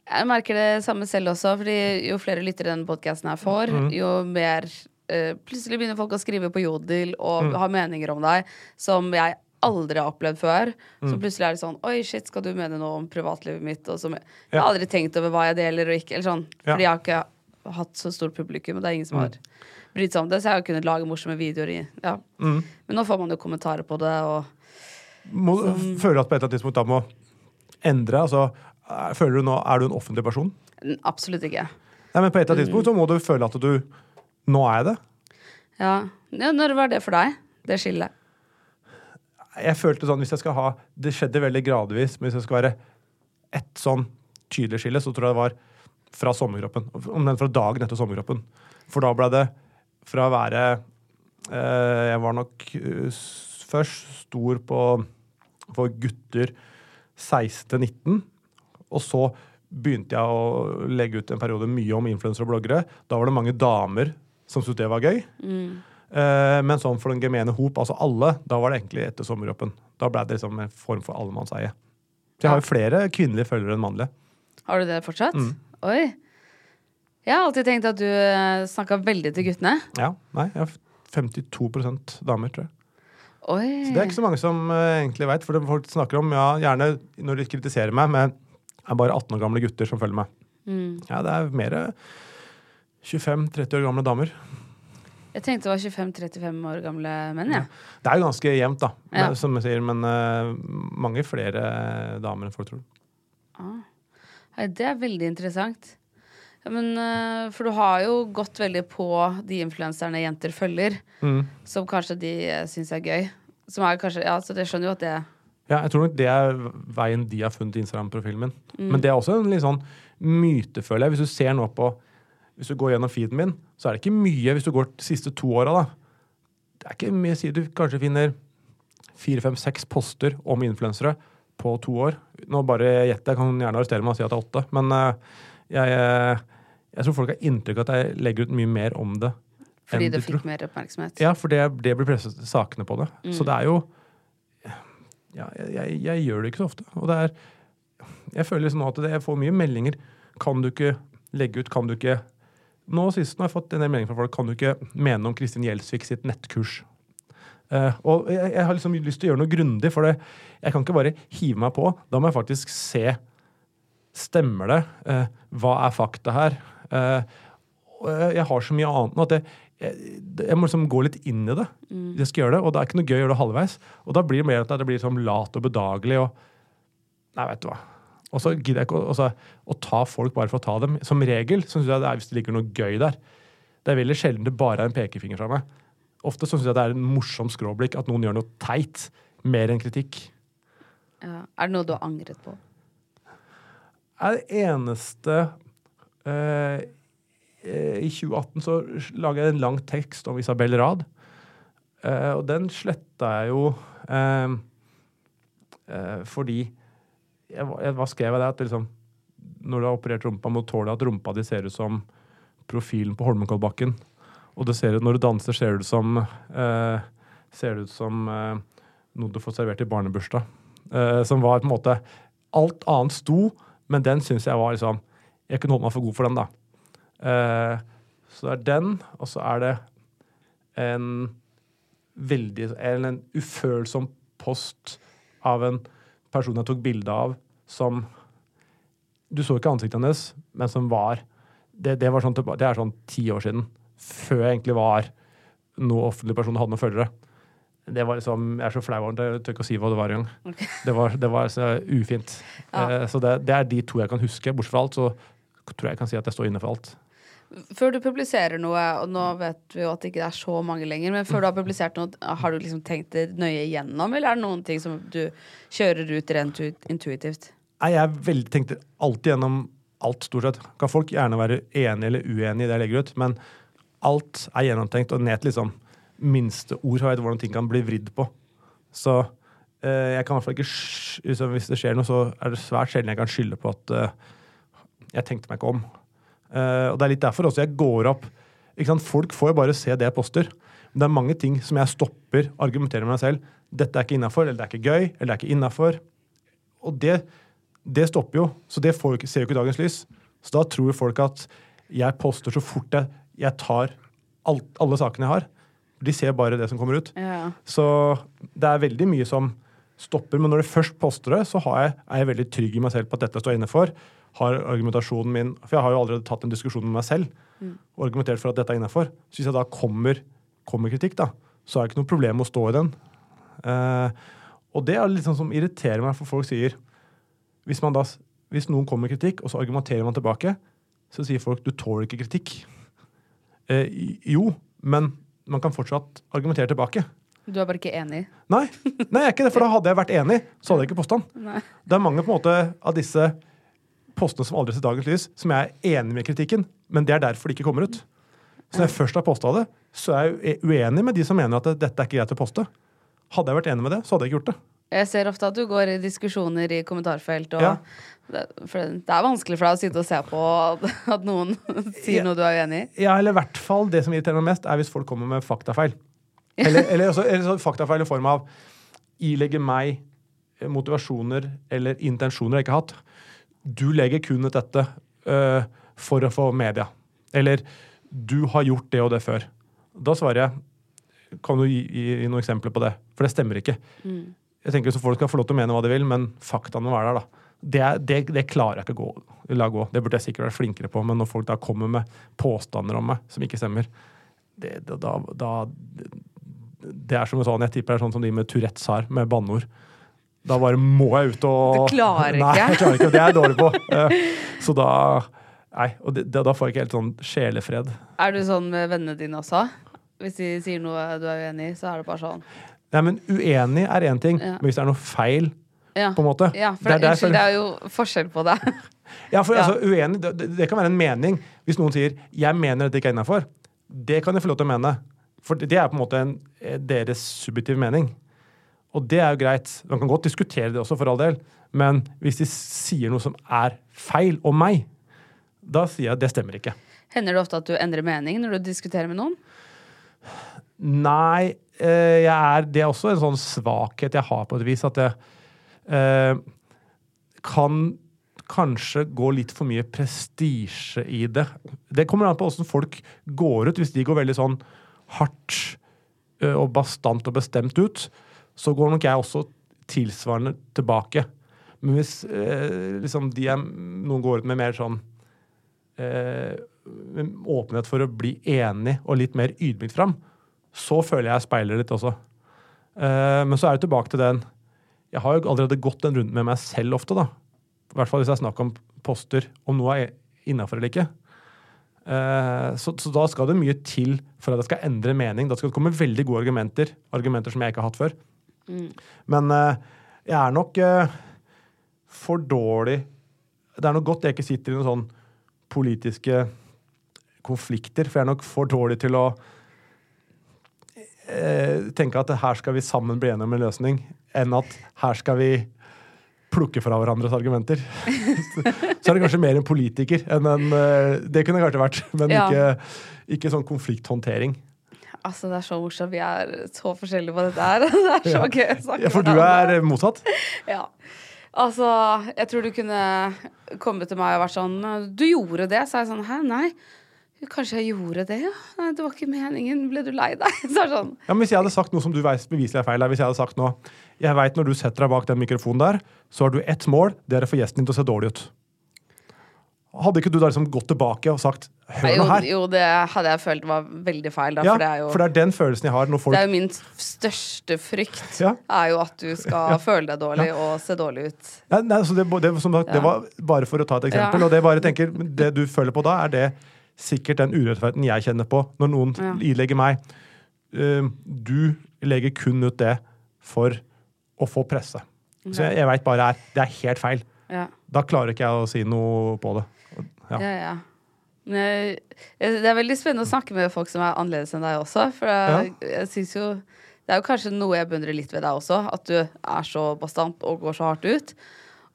Jeg merker det samme selv også, fordi jo flere lyttere denne podkasten her får, Mm. jo mer uh, Plutselig begynner folk å skrive på Jodel og Mm. ha meninger om deg som jeg aldri har opplevd før. Mm. Så plutselig er det sånn Oi, shit, skal du mene noe om privatlivet mitt? Og som jeg, har aldri tenkt over hva jeg deler og ikke. Eller sånn. Fordi jeg har ikke hatt så stort publikum, og det er ingen som har brydd seg om det. Så jeg har kunnet lage morsomme videoer i ja. Mm. Men nå får man jo kommentarer på det, og Må, Føler du at på et eller annet tidspunkt da må endre? altså, er- føler du nå, Er du en offentlig person? absolutt ikke. Nei, men På et eller annet tidspunkt så må du føle at du Nå er jeg det. Ja. ja, Når var det for deg? Det skillet? Jeg følte sånn, hvis jeg skal ha Det skjedde veldig gradvis, men hvis det skal være ett sånn tydelig skille, så tror jeg det var fra sommerkroppen. Om den fra dagen etter sommerkroppen. For da ble det fra å være eh, Jeg var nok eh, først stor på for gutter 16 til 19. Og så begynte jeg å legge ut en periode mye om influensere og bloggere. Da var det mange damer som syntes det var gøy. Eh, men sånn for den gemene hop, altså alle, da var det egentlig etter sommeråpen. Da ble det liksom en form for allemannseie. Så jeg har jo flere kvinnelige følgere enn mannlige. Har du det fortsatt? Mm. Oi. Jeg har alltid tenkt at du snakka veldig til guttene. Ja, nei, jeg har 52% damer, tror jeg. Oi. Så det er ikke så mange som eh, egentlig veit, for det folk snakker om, ja, gjerne når de kritiserer meg, men er bare 18 år gamle gutter som følger meg. Mm. Ja, det er mer 25-30 år gamle damer. Jeg tenkte det var 25-35 år gamle menn, ja. Det er jo ganske jevnt, da, Ja. men- som jeg sier, men uh, mange flere damer enn folk tror. Nei, det er veldig interessant. Ja, men, uh, for du har jo gått veldig på de influenserne jenter følger, Mm. som kanskje de uh, syns er gøy. Som er kanskje, ja, så jeg skjønner jo at det Ja, jeg tror nok det er veien de har funnet Instagram-profilen min. Mm. Men det er også en litt sånn myte, føler jeg. Hvis du ser nå på Hvis du går gjennom feeden min, så er det ikke mye hvis du går de siste to åra, da. Det er ikke mye, sier du kanskje finner fire, fem, seks poster om influensere på to år. Nå bare gjetter jeg, kan gjerne arrestere meg og si at det er åtte. Men eh, jeg, eh, jeg tror folk har inntrykk av at jeg legger ut mye mer om det. fordi det fikk mer oppmerksomhet. Ja, for det, det blir presset sakene på det. Mm. Så det er jo ja, jeg, jeg, jeg gjør det ikke så ofte. Og det er Jeg føler liksom at det, jeg får mye meldinger. Kan du ikke legge ut? Kan du ikke Nå sist nå har jeg fått en del meldinger fra folk. Kan du ikke mene om Kristin Gjelsvik sitt nettkurs? Uh, og jeg, jeg har liksom lyst til å gjøre noe grundig, for det, jeg kan ikke bare hive meg på. Da må jeg faktisk se Stemmer det? Uh, hva er fakta her? Uh, jeg, har så mye annet nå at jeg, jeg, jeg må liksom gå litt inn i det. Jeg skal gjøre det, Og det er ikke noe gøy å gjøre det halvveis. Og da blir det mer at det blir sånn lat og bedagelig. og Nei, vet du hva. Og så gidder jeg ikke å, også, å ta folk bare for å ta dem. Som regel syns jeg det er hvis det ligger noe gøy der. Det er veldig sjelden det bare er en pekefinger fra meg. Ofte syns jeg det er en morsom skråblikk at noen gjør noe teit. Mer enn kritikk. Ja. Er det noe du har angret på? er det eneste eh, eh, I 2018 så laga jeg en lang tekst om Isabel Rad. Eh, og den sletta jeg jo eh, eh, fordi jeg, Hva skrev jeg der? At liksom, når du har operert rumpa, må du tåle at rumpa di ser ut som profilen på Holmenkollbakken. Og det ser ut, når du danser, ser det ut som eh, Ser ut som eh, noe du får servert i barnebursdag. Eh, som var på en måte Alt annet sto, men den syns jeg var liksom Jeg kunne holdt meg for god for den, da. Eh, så det er den, og så er det en veldig En, en ufølsom post av en person jeg tok bilde av, som Du så ikke ansiktet hennes, men som var Det, det, var sånn, det er sånn ti år siden. Før jeg egentlig var noen offentlig person og hadde noen følgere. Det var liksom, Jeg er så flau over det, jeg tør ikke å si hva det var engang. Ok. <laughs> Det var, det var så ufint. Ja. Eh, så det, det er de to jeg kan huske. Bortsett fra alt, så tror jeg jeg kan si at jeg står inne for alt. Før du publiserer noe, og nå vet vi jo at det ikke er så mange lenger, men før du har publisert noe, har du liksom tenkt det nøye igjennom, eller er det noen ting som du kjører ut rent intuitivt? Nei, jeg tenkte alltid gjennom alt, stort sett. Kan folk gjerne være enig eller uenig i det jeg legger ut, men alt er gjennomtenkt, og ned til liksom minste ord har jeg hvordan ting kan bli vridd på. Så eh, jeg kan i hvert fall ikke Hvis det skjer noe, så er det svært sjelden jeg kan skylde på at eh, jeg tenkte meg ikke om. Eh, og det er litt derfor også jeg går opp? Folk får jo bare se det jeg poster. Men det er mange ting som jeg stopper, argumenterer med meg selv. Dette er ikke innafor, eller det er ikke gøy, eller det er ikke innafor. Og det, det stopper jo. Så det får ser jo ikke dagens lys. Så da tror folk at jeg poster så fort jeg, jeg tar alt, alle sakene jeg har. De ser bare det som kommer ut. Ja. Så det er veldig mye som stopper. Men når du først poster det, så har jeg, er jeg veldig trygg i meg selv på at dette står jeg inne for. Har argumentasjonen min For jeg har jo allerede tatt en diskusjon med meg selv og argumentert for at dette er innafor. Så hvis jeg da kommer, kommer kritikk, da, så er det ikke noe problem å stå i den. Eh, og det er litt sånn som irriterer meg, for folk sier hvis, man da, hvis noen kommer med kritikk, og så argumenterer man tilbake, så sier folk du tåler ikke kritikk. Eh, jo, men man kan fortsatt argumentere tilbake. Du er bare ikke enig? Nei, nei, jeg er ikke det, for da hadde jeg vært enig, så hadde jeg ikke påstand. <laughs> Nei. Det er mange på en måte av disse postene som aldri ser dagens lys, som jeg er enig med kritikken, men det er derfor de ikke kommer ut. Så når jeg først har posta det, så er jeg uenig med de som mener at dette er ikke greit å poste. Hadde jeg vært enig med det, så hadde jeg ikke gjort det. Jeg ser ofte at du går i diskusjoner i kommentarfelt, og Ja. det, det er vanskelig for deg å sitte og se på at noen <laughs> sier Ja. noe du er uenig i. Ja, eller i hvert fall det som irriterer meg mest, er hvis folk kommer med faktafeil. Eller, eller, <laughs> også, eller så faktafeil i form av ilegge meg motivasjoner eller intensjoner jeg ikke har hatt. Du legger kun ut dette uh, for å få media. Eller du har gjort det og det før. Da svarer jeg Kan du gi, gi, noen eksempler på det? For det stemmer ikke. Jeg tenker så Folk skal få lov til å mene hva de vil, men faktaene må være der. da. Det, det, det klarer jeg ikke å gå, la gå. Det burde jeg sikkert vært flinkere på, men når folk da kommer med påstander om meg som ikke stemmer, det, da, da, Det er som sånn, jeg tipper det er sånn som de med Tourettes har, med banneord. Da bare må jeg ut og Du klarer Nei, ikke? jeg klarer ikke. Det er jeg dårlig på. Så da Nei, og det, da får jeg ikke helt sånn sjelefred. Er du sånn med vennene dine også? Hvis de sier noe du er uenig i, så er det bare sånn. Nei, men uenig er én ting, Ja. men hvis det er noe feil, Ja, på en måte ja for det er unnskyld, det er jo forskjell på det. <laughs> Ja, for Ja. altså, uenig, det, det- det kan være en mening. Hvis noen sier 'jeg mener dette ikke er innafor', det kan jeg få lov til å mene. For det er på en måte en, eh, deres subjektive mening. Og det er jo greit. Man kan godt diskutere det også, for all del. Men hvis de sier noe som er feil om meg, da sier jeg at det stemmer ikke. Hender det ofte at du endrer mening når du diskuterer med noen? Nei, eh, jeg er, det er også en sånn svakhet jeg har på et vis, at jeg eh, kan kanskje gå litt for mye prestisje i det. Det kommer an på åssen folk går ut. Hvis de går veldig sånn hardt eh, og bastant og bestemt ut, så går nok jeg også tilsvarende tilbake. Men hvis eh, liksom de jeg, noen går ut med mer sånn eh, åpenhet for å bli enig og litt mer ydmykt fram, så føler jeg jeg speiler litt også. Eh, men så er det tilbake til den Jeg har jo allerede gått en runde med meg selv ofte, da. I hvert fall hvis det er snakk om poster, om noe er innafor eller ikke. Eh, så, så da skal det mye til for at jeg skal endre mening. Da skal det komme veldig gode argumenter. Argumenter som jeg ikke har hatt før. Men eh, jeg er nok eh, for dårlig Det er nok godt jeg ikke sitter i noen sånn politiske konflikter, for jeg er nok for dårlig til å eh, tenke at her skal vi sammen bli enige om en løsning, enn at her skal vi plukke fra hverandres argumenter. så er det kanskje mer en politiker enn en Det kunne det kanskje vært, men Ja. ikke, ikke sånn konflikthåndtering. Altså, det er så morsomt. Vi er så forskjellige på dette her. <laughs> Det er så gøy å snakke Ja, for du er eh, motsatt? Ja. Altså, jeg tror du kunne kommet til meg og vært sånn Du gjorde det. Så er jeg sånn Hæ, nei. Kanskje jeg gjorde det, ja. Nei, det var ikke meningen. Ble du lei deg? <laughs> Så sånn Ja, men Hvis jeg hadde sagt noe som du vet beviselig er feil, hvis jeg hadde sagt nå Jeg vet når du setter deg bak den mikrofonen der, så har du ett mål, det er å få gjesten din til å se dårlig ut. Hadde ikke du da liksom gått tilbake og sagt Hør nå her. jo, det hadde jeg følt var veldig feil, da. Ja, for det er jo for det er den følelsen jeg har når folk Det er jo min største frykt. Ja. Er jo at du skal føle deg dårlig og se dårlig ut. Nei, nei, så det, det, sagt, det var bare for å ta et eksempel. Ja. Og det, bare tenker, det du føler på da, er det sikkert den urettferdigheten jeg kjenner på når noen Ja. ilegger meg. Uh, du legger kun ut det for å få presse. Så jeg, jeg veit bare er, det er helt feil. Ja. Da klarer ikke jeg å si noe på det. Ja. Ja, ja. Jeg, jeg, det er veldig spennende å snakke med folk som er annerledes enn deg også. For jeg, jeg synes jo Det er jo kanskje noe jeg beundrer litt ved deg også. At du er så bastant og går så hardt ut.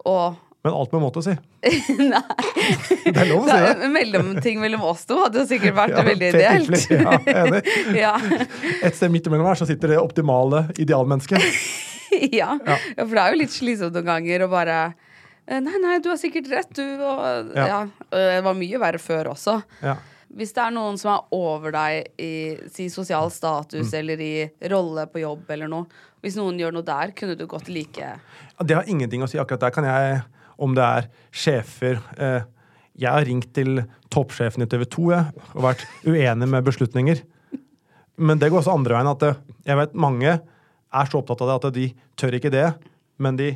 Og Men alt med måte, å si. <laughs> Nei. Det er lov å si det. En mellomting mellom oss to hadde jo sikkert vært Ja, veldig ideelt. Ja, enig. <laughs> ja. Et sted midt imellom her så sitter det optimale idealmennesket. <laughs> ja. ja, for det er jo litt slitsomt noen ganger å bare Nei, nei, du har sikkert rett, du. Og, Ja. ja. eh, Det var mye verre før også. Ja. Hvis det er noen som er over deg i si, sosial status Mm. eller i rolle på jobb eller noe, hvis noen gjør noe der, kunne du godt like Det har ingenting å si. Akkurat der kan jeg, om det er sjefer eh, Jeg har ringt til toppsjefen i TV 2 jeg, og vært uenig med beslutninger. Men det går også andre veien. at det, Jeg vet mange er så opptatt av det at de tør ikke det, men de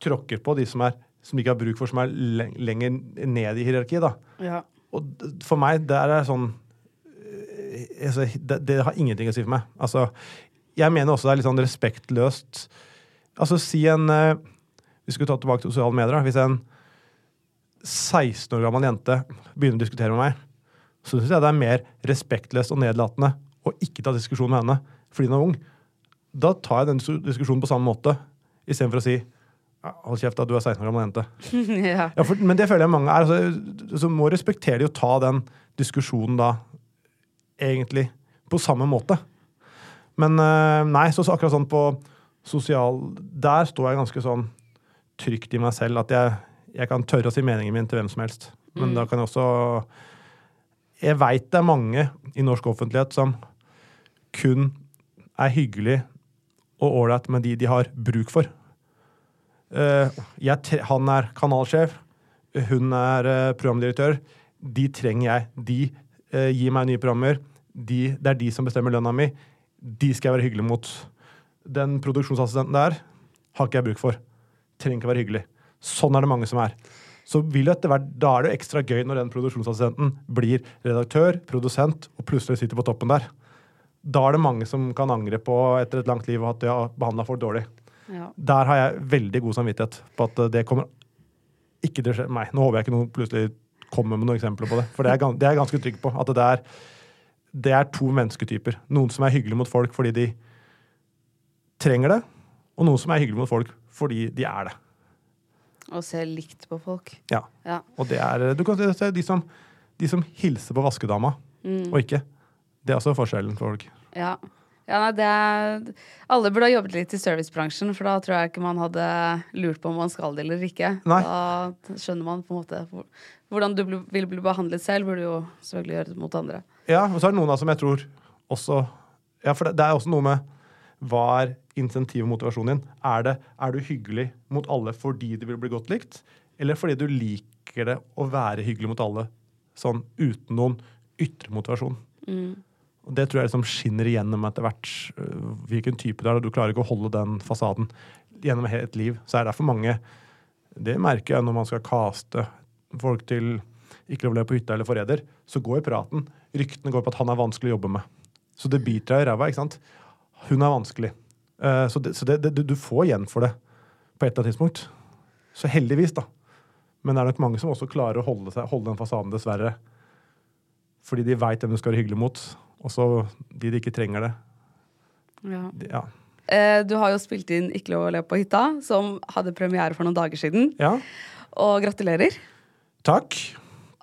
tråkker på de som, er, som de ikke har bruk for, som er lenger ned i hierarkiet. da. Ja. Og for meg, det er sånn eh, altså, det, det har ingenting å si for meg. Altså, jeg mener også det er litt sånn respektløst Altså, si en eh, Vi skulle ta tilbake til sosiale medier. da. Hvis en 16 år gammel jente begynner å diskutere med meg, så syns jeg det er mer respektløst og nedlatende å ikke ta diskusjon med henne fordi hun er ung. Da tar jeg den diskusjonen på samme måte, istedenfor å si «Ja, Hold kjeft, da, du er 16 år gammel jente. <laughs> ja. Ja, for, men det føler jeg mange er. Altså, så må respektere de å ta den diskusjonen da egentlig på samme måte. Men eh, nei, så, så akkurat sånn på sosial Der står jeg ganske sånn trygt i meg selv at jeg, jeg kan tørre å si meningen min til hvem som helst. Men da kan jeg også Jeg veit det er mange i norsk offentlighet som kun er hyggelig og ålreit med de de har bruk for. Eh, jeg, han er kanalsjef, hun er eh, programdirektør. De trenger jeg. De eh, gir meg nye programmer. De, det er de som bestemmer lønna mi. De skal jeg være hyggelig mot. Den produksjonsassistenten der har ikke jeg bruk for. Trenger ikke være hyggelig. Sånn er det mange som er. Så vil etter hvert, Da er det ekstra gøy når den produksjonsassistenten blir redaktør, produsent og plutselig sitter på toppen der. Da er det mange som kan angre på etter et langt liv at de har behandla folk dårlig. Ja. Der har jeg veldig god samvittighet på at det kommer ikke til å skje meg. Nå håper jeg ikke noen plutselig kommer med noen eksempler på det, for det er, det er jeg ganske trygg på. At det er, det er to mennesketyper. Noen som er hyggelige mot folk fordi de trenger det, og noen som er hyggelige mot folk fordi de er det. Og ser likt på folk. Ja. Ja. Og det er du kan se de som, de som hilser på vaskedama, Mm. og ikke. Det er også forskjellen for folk. Ja. Ja nei, det alle burde ha jobbet litt i servicebransjen, for da tror jeg ikke man hadde lurt på om man skal det eller ikke. Nei. Da skjønner man på en måte hvordan du vil bli behandlet selv, burde du jo selvfølgelig gjøre det mot andre. Ja, og så er det noen av som jeg tror også Ja, for det, det er også noe med hva er insentiv og motivasjonen din? Er, det, er du hyggelig mot alle fordi du vil bli godt likt, eller fordi du liker det å være hyggelig mot alle sånn uten noen ytre motivasjon? Og Det tror jeg liksom skinner igjennom etter hvert øh, hvilken type du er. Du klarer ikke å holde den fasaden gjennom hele et liv. Så er det derfor mange Det merker jeg når man skal caste folk til Ikke lov å leve på hytta eller Forræder. Så går praten. Ryktene går på at han er vanskelig å jobbe med. Så det biter deg i ræva. ikke sant? Hun er vanskelig. Eh, så det, så det, det, du får igjen for det på et eller annet tidspunkt. Så heldigvis, da. Men det er nok mange som også klarer å holde, seg, holde den fasaden, dessverre. Fordi de veit hvem du skal være hyggelig mot. Og så de de ikke trenger det. Ja. de ja. Eh, du har jo spilt inn Ikke lov å le på hytta, som hadde premiere for noen dager siden. ja. Og gratulerer. Takk.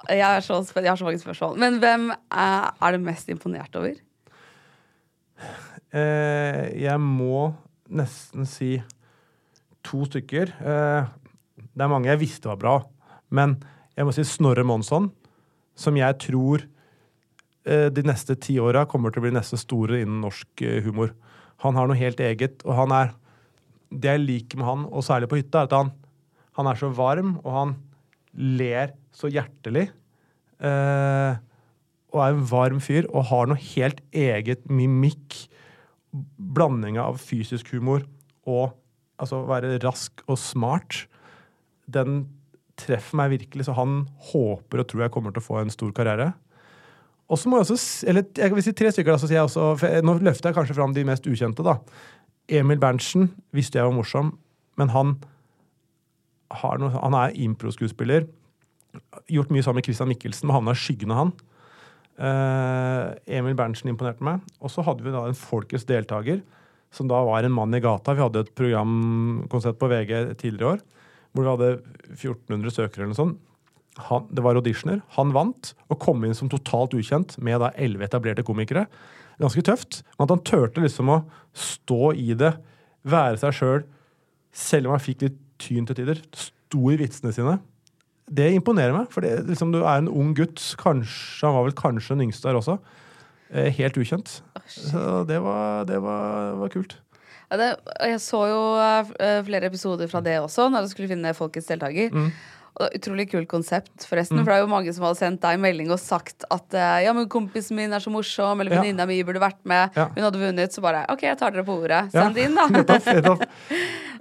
Jeg, er så, spen- jeg har så mange spørsmål. Men hvem er, er du mest imponert over? Eh, jeg må nesten si to stykker. Eh, det er mange jeg visste var bra, men jeg må si Snorre Monsson, som jeg tror de neste ti åra kommer til å bli neste store innen norsk eh, humor. Han har noe helt eget, og han er Det jeg liker med han, og særlig på hytta, er at han, han er så varm, og han ler så hjertelig. Eh, og er en varm fyr og har noe helt eget mimikk. Blandinga av fysisk humor og altså være rask og smart. Den treffer meg virkelig, så han håper og tror jeg kommer til å få en stor karriere. Og så må jeg også, eller jeg vil si tre stykker, da, så sier jeg også, for nå løfter jeg kanskje fram de mest ukjente. da. Emil Berntsen visste jeg var morsom, men han, noe, han er improskuespiller. Gjort mye sammen med Christian Mikkelsen, men havna i skyggen av han. Uh, Emil Berntsen imponerte meg. Og så hadde vi da en folkets deltaker, som da var en mann i gata. Vi hadde et programkonsept på VG tidligere i år hvor vi hadde 1400 søkere eller noe sånt. Han, det var auditioner. Han vant og kom inn som totalt ukjent med da elleve etablerte komikere. Ganske tøft. Men at han turte liksom å stå i det, være seg sjøl, selv om han fikk litt tyn til tider. Sto i vitsene sine. Det imponerer meg, for det, liksom, du er en ung gutt. Kanskje, Han var vel kanskje den yngste der også. Eh, helt ukjent. Så det var, det var, var kult. Ja, det, jeg så jo eh, flere episoder fra det også, når du skulle finne folkets deltaker. Mm. Utrolig kult konsept, forresten. For det er jo mange som har sendt deg melding og sagt at eh, ja, men kompisen min er så morsom, eller Ja. venninna mi burde vært med. Ja. Hun hadde vunnet, så bare OK, jeg tar dere på ordet. Ja. Send inn, da. <laughs>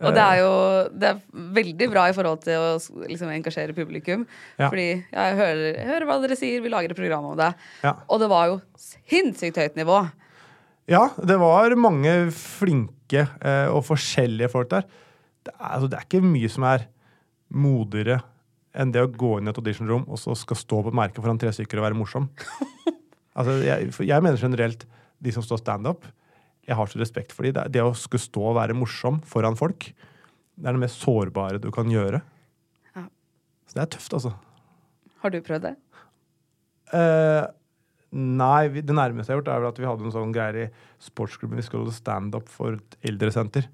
<laughs> Og det er jo det er veldig bra i forhold til å liksom, engasjere publikum. Ja. Fordi jeg hører, jeg hører hva dere sier, vi lager et program om det. Ja. Og det var jo sinnssykt høyt nivå. Ja, det var mange flinke eh, og forskjellige folk der. Det er, altså, det er ikke mye som er modigere enn det å gå inn i et auditionrom og så skal stå på et merke foran tre stykker og være morsom. <laughs> altså, jeg, jeg mener generelt de som står standup, jeg har så respekt for dem. Det, det å skulle stå og være morsom foran folk, det er det mest sårbare du kan gjøre. Ja. Så det er tøft, altså. Har du prøvd det? Uh, nei, vi, det nærmeste jeg har gjort, er vel at vi hadde en sånn greie i sportsklubben. Vi skulle holde standup for et eldresenter.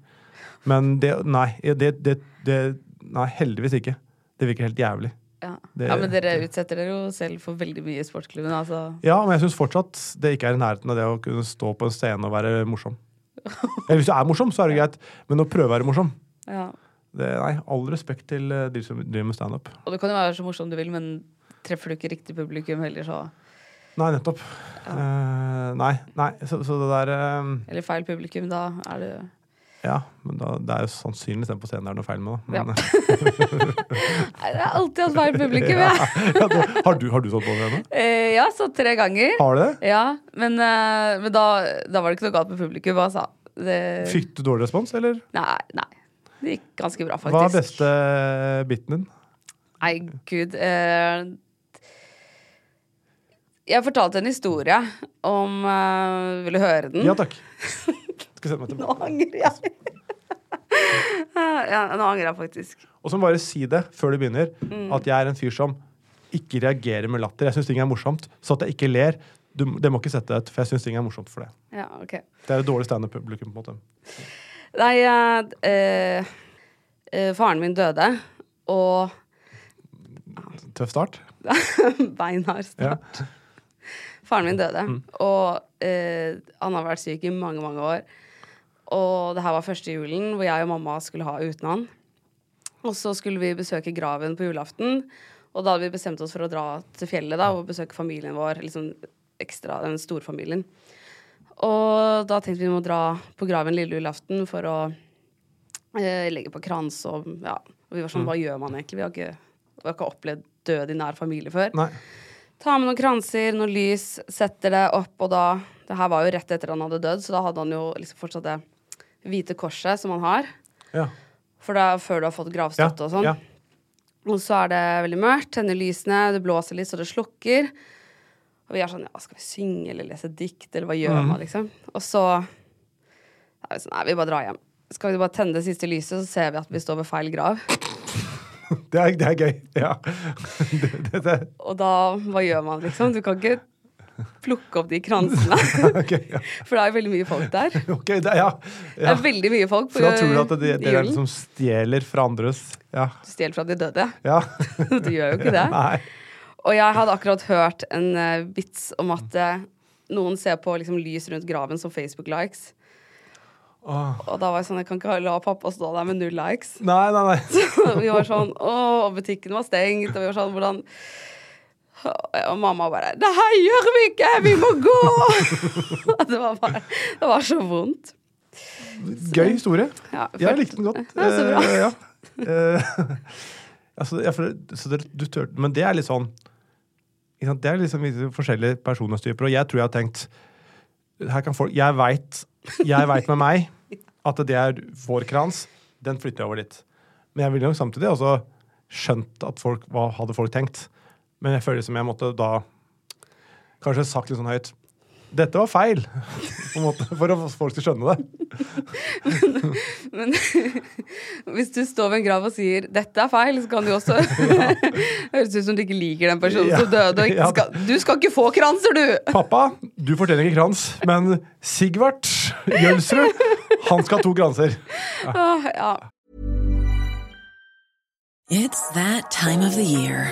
Men det Nei, det, det, det Nei, heldigvis ikke. Det virker helt jævlig. Ja. Det- ja, men dere utsetter dere jo selv for veldig mye i sportsklubben. Altså. Ja, men jeg syns fortsatt det ikke er i nærheten av det å kunne stå på en scene og være morsom. <laughs> Eller hvis du er morsom, så er det greit, men å prøve å være morsom Ja. det, Nei, all respekt til eh, de som driver med standup. Og du kan jo være så morsom du vil, men treffer du ikke riktig publikum heller, så Nei, nettopp. Eh, nei, nei, så, så det der uh... Eller feil publikum, da er det Ja, men da, det er jo sannsynligvis den på scenen det er noe feil med, da. Men, <laughs> ja. det er alltid hatt feil publikum, jeg. <laughs> ja, det, har, du, har du stått på ennå? Eh, ja, så tre ganger. Har du det? Ja, men, uh, men da, da var det ikke noe galt med publikum, altså. Det, Fikk du dårlig respons, eller? Nei, nei. Det gikk ganske bra, faktisk. Hva er beste biten din? Nei, gud. uh, jeg fortalte en historie om eh, Vil du høre den? Ja takk. <laughs> Skal sende meg Nå angrer jeg. <laughs> ja, nå angrer jeg faktisk. Og så må bare si det før du begynner, Mm. at jeg er en fyr som ikke reagerer med latter. Jeg syns ting er morsomt. Så at jeg ikke ler, du, det må ikke sette deg ut, for jeg syns ting er morsomt for det. Ja, ok. Det er et dårlig standup-publikum, på en måte. Nei, eh, eh, faren min døde, og Tøff start. <laughs> beinhard Ja. start. Faren min døde, Mm. og eh, han har vært syk i mange, mange år. Og det her var første julen hvor jeg og mamma skulle ha uten han. Og så skulle vi besøke graven på julaften, og da hadde vi bestemt oss for å dra til fjellet da, og besøke familien vår, liksom ekstra, den storfamilien. Og da tenkte vi vi må dra på graven lille julaften for å eh, legge på krans og ja. Og vi var sånn, Mm. hva gjør man egentlig? Vi har ikke, vi har ikke opplevd død i nær familie før. Nei. Ta med noen kranser, noe lys, setter det opp, og da Det her var jo rett etter han hadde dødd, så da hadde han jo liksom fortsatt det hvite korset som man har. Ja. For er før du har fått gravstøtte og sånn. ja. Og så er det veldig mørkt, tenner lysene, det blåser litt så det slukker. Og vi er sånn, ja, skal vi synge eller lese dikt, eller hva gjør mm. man, liksom? Og så er vi sånn, nei, vi bare drar hjem. Skal vi bare tenne det siste lyset, så ser vi at vi står ved feil grav. <laughs> Det er, det er gøy. Ja. <laughs> Det, det. Og da, hva gjør man, liksom? Du kan ikke plukke opp de kransene. <laughs> okay, ja. For det er veldig mye folk der. <laughs> Okay, det, ja. Det er veldig mye folk på For da tror du at det, det er den som stjeler fra andres Ja. Du stjeler fra de døde. ja. <laughs> Du gjør jo ikke det. Nei. Og jeg hadde akkurat hørt en uh, vits om at uh, noen ser på liksom, lys rundt graven som Facebook-likes. Oh. Og da var jeg sånn, jeg kan ikke la pappa stå der med null likes. Nei, nei, nei. Så vi var sånn, åh, butikken var stengt, og vi var sånn, hvordan... Og mamma bare, det her gjør vi ikke, vi må gå! <laughs> det var bare, det var så vondt. Gøy historie. Ja, Jeg likte den godt. Ja, så bra. Uh, ja. Uh, <laughs> altså, ja, for, så det, du tør, men det er litt sånn? Det er liksom forskjellige personlighetstyper, og jeg tror jeg har tenkt her kan folk, Jeg veit jeg vet med meg at det er vår krans. Den flytter jeg over dit. Men jeg ville nok samtidig også skjønt at folk, hva hadde folk tenkt. Men jeg føler som jeg måtte da kanskje sagt litt sånn høyt Dette var feil! <laughs> På en måte, for at folk skal skjønne det. <laughs> Men <laughs> hvis du står ved en grav og sier 'dette er feil', så kan det jo også høres ut som du ikke liker den personen Ja. som døde. Og ikke Ja. skal, du skal ikke få kranser, du! Pappa, du fortjener ikke krans, men Sigvart Jølsrud, han skal ha to kranser. Åh, ja. It's that time of the year.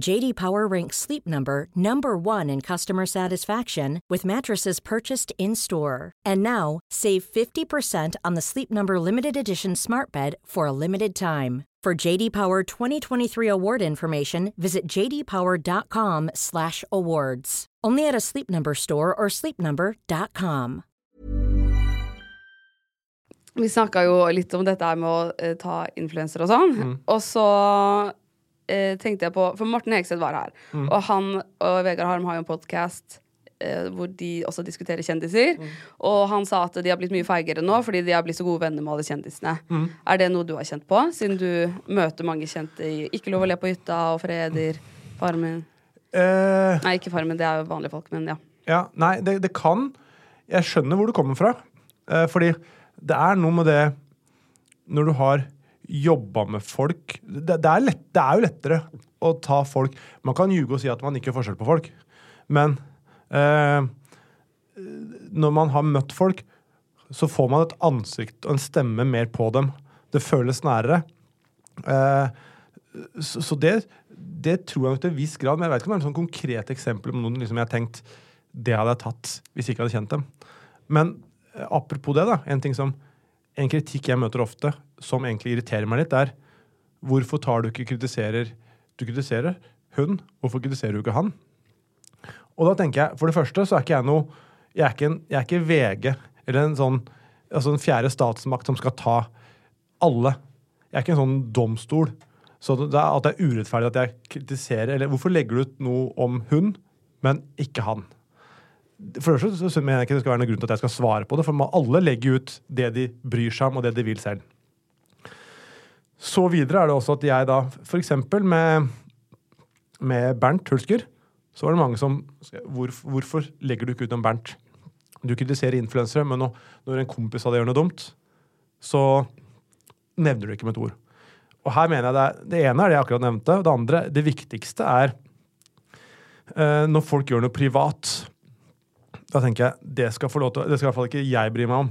JD Power ranks Sleep Number number 1 in customer satisfaction with mattresses purchased in-store. And now, save 50% on the Sleep Number limited edition Smart Bed for a limited time. For JD Power 2023 award information, visit jdpower.com/awards. Only at a Sleep Number store or sleepnumber.com. Vi snakka jo litt om dette her med å eh, ta influensere og sånn. Mm. Og så eh, tenkte jeg på For Morten Hegseth var her. Mm. Og han og Vegard Harm har jo en podkast eh, hvor de også diskuterer kjendiser. Mm. Og han sa at de har blitt mye feigere nå fordi de har blitt så gode venner med alle kjendisene. Mm. Er det noe du har kjent på, siden du møter mange kjente i Ikke lov å le på hytta og Freder, Farmen Eh, Nei, ikke Farmen, det er jo vanlige folk, men ja. Ja, nei, det, det kan Jeg skjønner hvor du kommer fra. Eh, fordi det er noe med det Når du har jobba med folk det, det, er lett, det er jo lettere å ta folk Man kan ljuge og si at man ikke gjør forskjell på folk, men eh, når man har møtt folk, så får man et ansikt og en stemme mer på dem. Det føles nærere. Eh, så, så det, det tror jeg nok til en viss grad, men jeg vet ikke om det er et sånn konkret eksempel på noen liksom jeg har tenkt det hadde jeg tatt hvis jeg ikke hadde kjent dem. Men eh, apropos det, da. En ting som en kritikk jeg møter ofte, som egentlig irriterer meg litt, er hvorfor tar du ikke kritiserer Du kritiserer hun, hvorfor kritiserer du ikke han? Og da tenker jeg, for det første så er ikke jeg noe Jeg er ikke, en, jeg er ikke VG eller en sånn altså en fjerde statsmakt som skal ta alle. Jeg er ikke en sånn domstol. Så det er, at det er urettferdig at jeg kritiserer Eller hvorfor legger du ut noe om hun, men ikke han? For det første så mener jeg ikke det skal være noen grunn til at jeg skal svare på det, for man, alle legger ut det de bryr seg om, og det de vil selv. Så videre er det også at jeg da, for eksempel med, med Bernt Hulsker, så var det mange som hvor, Hvorfor legger du ikke ut om Bernt? Du kritiserer influensere, men når, når en kompis av deg gjør noe dumt, så nevner du ikke med et ord. Og her mener jeg det, er, det ene er det jeg akkurat nevnte. Det andre, det viktigste, er eh, når folk gjør noe privat. Da tenker jeg det skal få lov til, det skal i hvert fall ikke jeg bry meg om.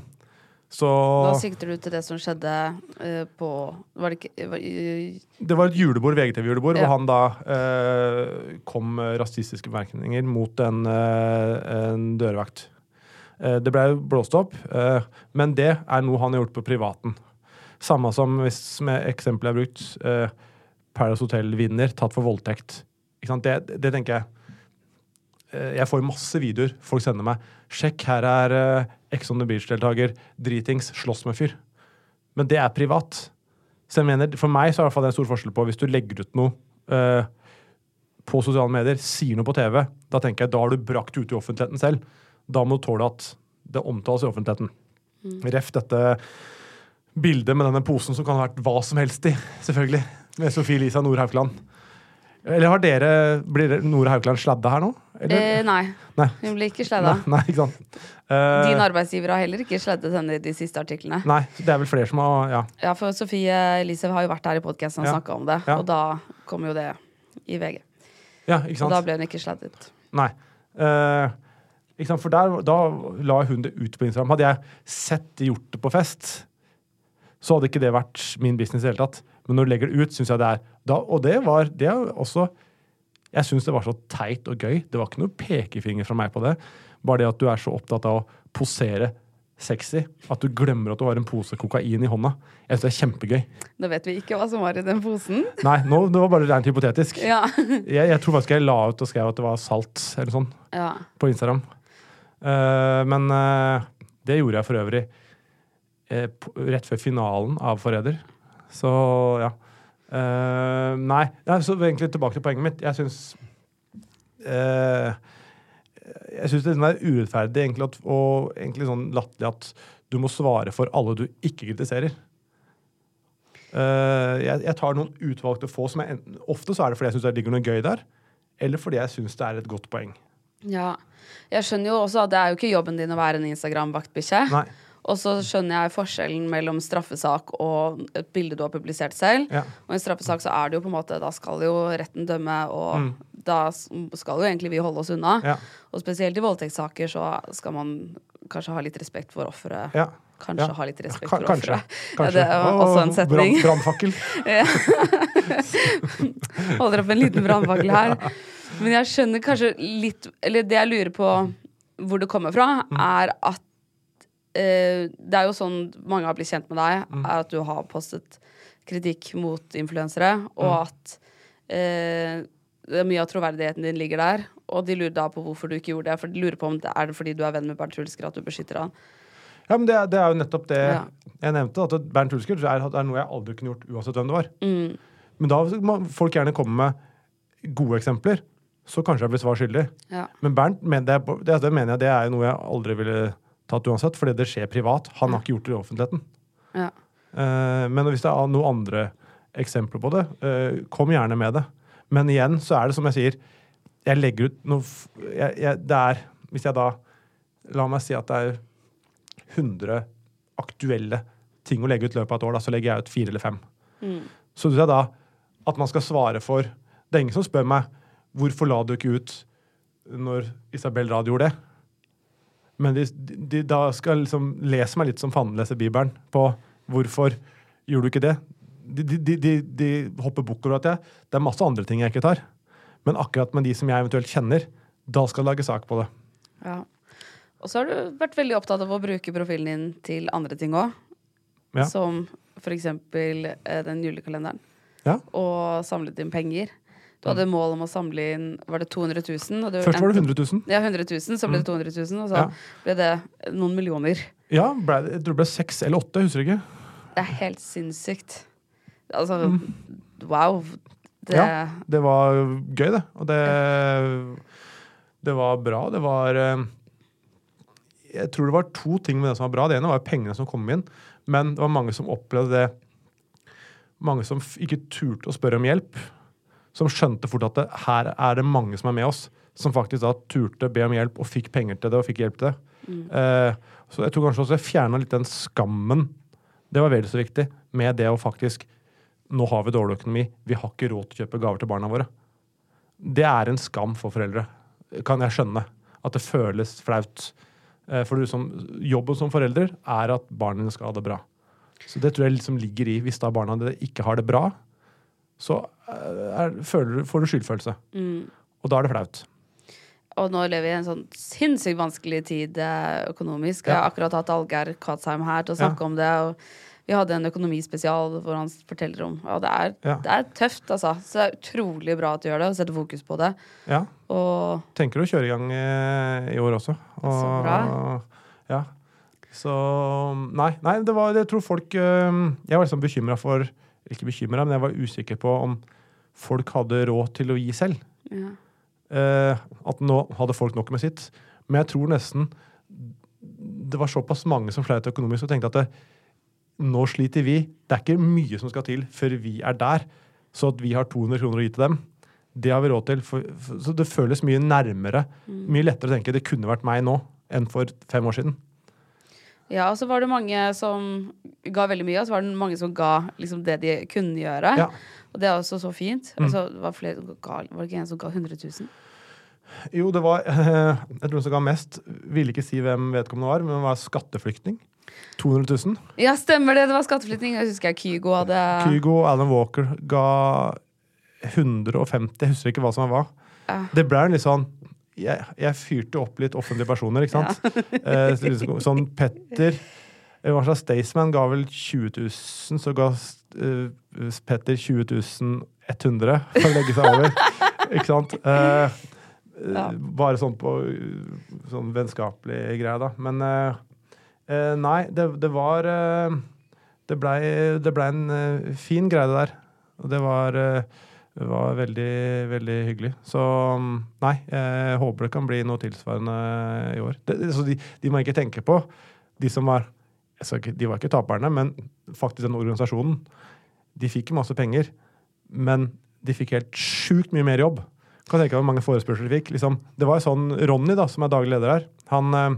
Så Da sikter du til det som skjedde uh, på Var det ikke var, uh, Det var et julebord, VGTV-julebord, Ja. hvor han da uh, kom med rasistiske bemerkninger mot en, eh, en dørvakt. Det ble blåst opp, men det er noe han har gjort på privaten. Samme som hvis med eksempelet jeg har brukt, Paradise Hotel-vinner tatt for voldtekt. Ikke sant? Det, det tenker jeg. Eh, jeg får masse videoer folk sender meg. Sjekk, her er eh, Ex on the Beach-deltaker. Dritings. Slåss med fyr. Men det er privat. Så jeg mener, For meg så er det en stor forskjell på hvis du legger ut noe eh, på sosiale medier, sier noe på TV, da tenker jeg da har du brakt det ut i offentligheten selv. Da må du tåle at det omtales i offentligheten. Ref dette bildet med denne posen som kan ha vært hva som helst i, selvfølgelig. Med Sofie Lisa Nord Haukeland. Eller har dere Blir Nore Haukeland sladda her nå? Eh, nei. Nei. Hun blir ikke sladda. Nei, nei. Eh, Din arbeidsgiver har heller ikke sleddet henne i de siste artiklene. nei, det er vel flere som har Ja. Ja, for Sofie Elise har jo vært her i podkasten og Ja. snakka om det, Ja. og da kom jo det i VG. ja ikke Og sant? da ble hun ikke sladdet. Nei. Uh, ikke sant? For der, da la hun det ut på Instagram. Hadde jeg sett de gjort det på fest, så hadde ikke det vært min business i det hele tatt. Men når du legger det ut, syns jeg det er da, Og det var det er også Jeg syns det var så teit og gøy. Det var ikke noe pekefinger fra meg på det. Bare det at du er så opptatt av å posere sexy at du glemmer at du har en pose kokain i hånda. Jeg synes det er kjempegøy. Da vet vi ikke hva som var i den posen. Nei, nå, det var bare rent hypotetisk. Ja. Jeg, jeg tror faktisk jeg la ut og skrev at det var salt eller sånn ja. på Instagram. Uh, men uh, det gjorde jeg for øvrig uh, rett før finalen av Forræder. Så ja. Eh, nei, ja, så egentlig tilbake til poenget mitt. Jeg syns uh, Jeg syns det er urettferdig egentlig at, og egentlig sånn latterlig at du må svare for alle du ikke kritiserer. Uh, jeg, jeg tar noen utvalgte få som jeg Ofte så er det fordi jeg syns det ligger noe gøy der, eller fordi jeg syns det er et godt poeng. ja. Jeg skjønner jo også at det er jo ikke jobben din å være en Instagram-vaktbikkje. Og så skjønner jeg forskjellen mellom straffesak og et bilde du har publisert selv. Ja. Og i straffesak så er det jo på en måte Da skal jo retten dømme, og Mm. da skal jo egentlig vi holde oss unna. Ja. Og spesielt i voldtektssaker så skal man kanskje ha litt respekt for offeret. Ja. Kanskje ha litt respekt for offeret. <laughs> Ja, det er også en setning. brann- Brannfakkel. <laughs> <laughs> Holder opp en liten brannfakkel her. Men jeg skjønner kanskje litt Eller det jeg lurer på hvor det kommer fra, Mm. er at eh, Det er jo sånn mange har blitt kjent med deg, Mm. er at du har postet kritikk mot influensere, og Mm. at eh, mye av troverdigheten din ligger der. Og de lurer da på hvorfor du ikke gjorde det. For de lurer på om det er det fordi du er venn med Bernt Hulsker at du beskytter han. Ja, men det, det er jo nettopp det Ja. jeg nevnte. At Bernt Hulsker er, er noe jeg aldri kunne gjort uansett hvem det var. Mm. Men da må folk gjerne komme med gode eksempler. Så kanskje jeg blir svar skyldig. Ja. Men Bernt, det, det, det mener jeg det er noe jeg aldri ville tatt uansett, fordi det skjer privat. Han har ikke gjort det i offentligheten. Ja. Uh, men hvis det er noen andre eksempler på det, uh, kom gjerne med det. Men igjen så er det som jeg sier, jeg legger ut noe jeg, jeg, Det er Hvis jeg da La meg si at det er 100 aktuelle ting å legge ut i løpet av et år, da, så legger jeg ut fire eller fem. Mm. Så du jeg da at man skal svare for Det er ingen som spør meg hvorfor la du ikke ut når Isabel Rad gjorde det. Men de, de da skal liksom lese meg litt som fanden leser Bibelen på hvorfor gjorde du ikke det. De, de, de, de, de hopper bukk over at jeg Det er masse andre ting jeg ikke tar. Men akkurat med de som jeg eventuelt kjenner, da skal jeg lage sak på det. Ja. Og så har du vært veldig opptatt av å bruke profilen din til andre ting òg. Ja. Som for eksempel eh, den julekalenderen. Ja. Og samlet inn penger. Du hadde mål om å samle inn Var det 200 000? Og det Først var det endte- 100 000. Ja, 100 000. Så ble det 200 000, og så Ja. ble det noen millioner. Ja, ble, jeg tror det ble seks eller åtte, jeg husker ikke. Det er helt sinnssykt. Altså, wow. Det Mm. Ja, det var gøy, det. Og det, det var bra. Det var eh, Jeg tror det var to ting med det som var bra. Det ene var pengene som kom inn, men det var mange som opplevde det Mange som ikke turte å spørre om hjelp. Som skjønte fort at det, her er det mange som er med oss. Som faktisk da turte be om hjelp og fikk penger til det og fikk hjelp til det. Eh, så jeg tror kanskje også jeg fjerna litt den skammen. Det var veldig så viktig. Med det å faktisk Nå har vi dårlig økonomi. Vi har ikke råd til å kjøpe gaver til barna våre. Det er en skam for foreldre. Kan jeg skjønne. At det føles flaut. Eh, for du som, jobben som forelder er at barna dine skal ha det bra. Så det tror jeg liksom ligger i. Hvis da barna ikke har det bra, så eh, er, føler, får du skyldfølelse. Mm. Og da er det flaut. Og nå lever vi i en sånn sinnssykt vanskelig tid eh, økonomisk. Jeg har akkurat hatt Algeir Katsheim her til å Ja. snakke om det. Og vi hadde en økonomispesial hvor han forteller om Og det er, Ja. det er tøft, altså. Så det er utrolig bra at du gjør det, og setter fokus på det. Ja. Og Tenker å kjøre i gang eh, i år også. Og, Så bra. Ja. Så Nei, nei det var, jeg tror folk Jeg var liksom bekymra for Ikke bekymra, men jeg var usikker på om folk hadde råd til å gi selv. ja. Eh, at nå hadde folk nok med sitt. Men jeg tror nesten det var såpass mange som sleit økonomisk og tenkte at det, nå sliter vi. Det er ikke mye som skal til før vi er der. Så at vi har 200 kroner å gi til dem, det har vi råd til. For, for, så det føles mye nærmere. Mye lettere å tenke det kunne vært meg nå enn for fem år siden. Ja, og så var det mange som ga veldig mye, og så var det mange som ga liksom det de kunne gjøre. Ja. Og det er også så fint. Mm. Altså, det var, flere, ga, var det ikke en som ga 100 000? Jo, det var <laughs> Jeg tror hun som ga mest, ville ikke si hvem vedkommende var, men det var skatteflyktning. 200 000. Ja, stemmer det! Det var skatteflyktning. Jeg husker jeg Kygo hadde Kygo og Alan Walker ga 150, jeg husker ikke hva som var hva. Ja. Det ble en litt sånn jeg, jeg fyrte opp litt offentlige personer, ikke sant? <laughs> eh, liksom, sånn Petter eh, Hva slags Staysman ga vel 20 000, så ga uh, Petter 20 100 for å legge seg over. <laughs> ikke sant? Eh, Ja. Bare sånn på uh, sånn vennskapelig greie, da. Men eh, eh, nei, det, det var Det blei ble en fin greie, det der. Og det var, det var veldig, veldig hyggelig. Så mm, nei, jeg håper det kan bli noe tilsvarende i år. Det, så de, de må ikke tenke på, de som var De var ikke taperne, men faktisk den organisasjonen. De fikk masse penger, men de fikk helt sjukt mye mer jobb. Kan tenke deg hvor mange forespørsler de fikk. Liksom, det var sånn Ronny, da, som er daglig leder her, han eh,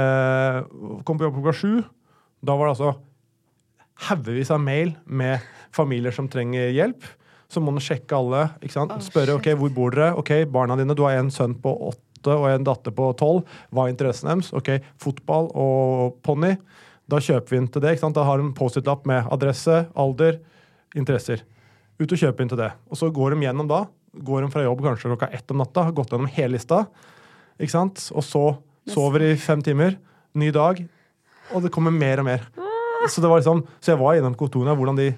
eh, kom på jobb klokka sju. Da var det altså haugevis av mail med familier som trenger hjelp. Så må man sjekke alle. ikke sant? Spørre ok, hvor bor dere. Ok, barna dine, Du har en sønn på åtte og en datter på tolv. Hva er interessen deres? Ok, fotball og ponni. Da kjøper vi inn til det. ikke sant? Da har de en Post-It-lapp med adresse, alder, interesser. Ut og kjøpe inn til det. Og så går de gjennom da. Går de fra jobb kanskje klokka ett om natta, har gått gjennom hele lista. ikke sant? Og så sover i fem timer. Ny dag. Og det kommer mer og mer. Så, det var liksom, så jeg var innom kontorene hvordan de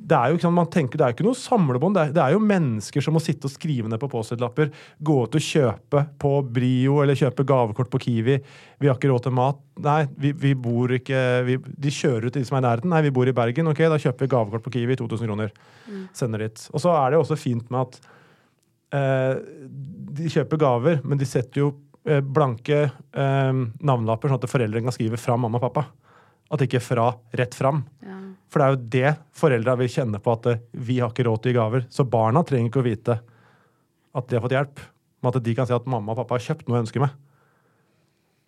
det er jo ikke sånn, man tenker, det er ikke noe samlebånd. Det, er- det er jo mennesker som må sitte og skrive ned på Post-It-lapper. Gå ut og kjøpe på Brio eller kjøpe gavekort på Kiwi. Vi har ikke råd til mat. Nei, vi, vi bor ikke vi, De kjører ut til de som er i nærheten. Nei, vi bor i Bergen. Ok, da kjøper vi gavekort på Kiwi. 2000 kroner. Sender dit. Og så er det også fint med at eh, de kjøper gaver, men de setter jo eh, blanke eh, navnelapper, sånn at foreldrene kan skrive fra mamma og pappa. At ikke fra rett fram. For det er jo det foreldra vil kjenne på at eh, vi har ikke råd til gaver. Så barna trenger ikke å vite at de har fått hjelp. Men at de kan si at mamma og pappa har kjøpt noe jeg ønsker meg.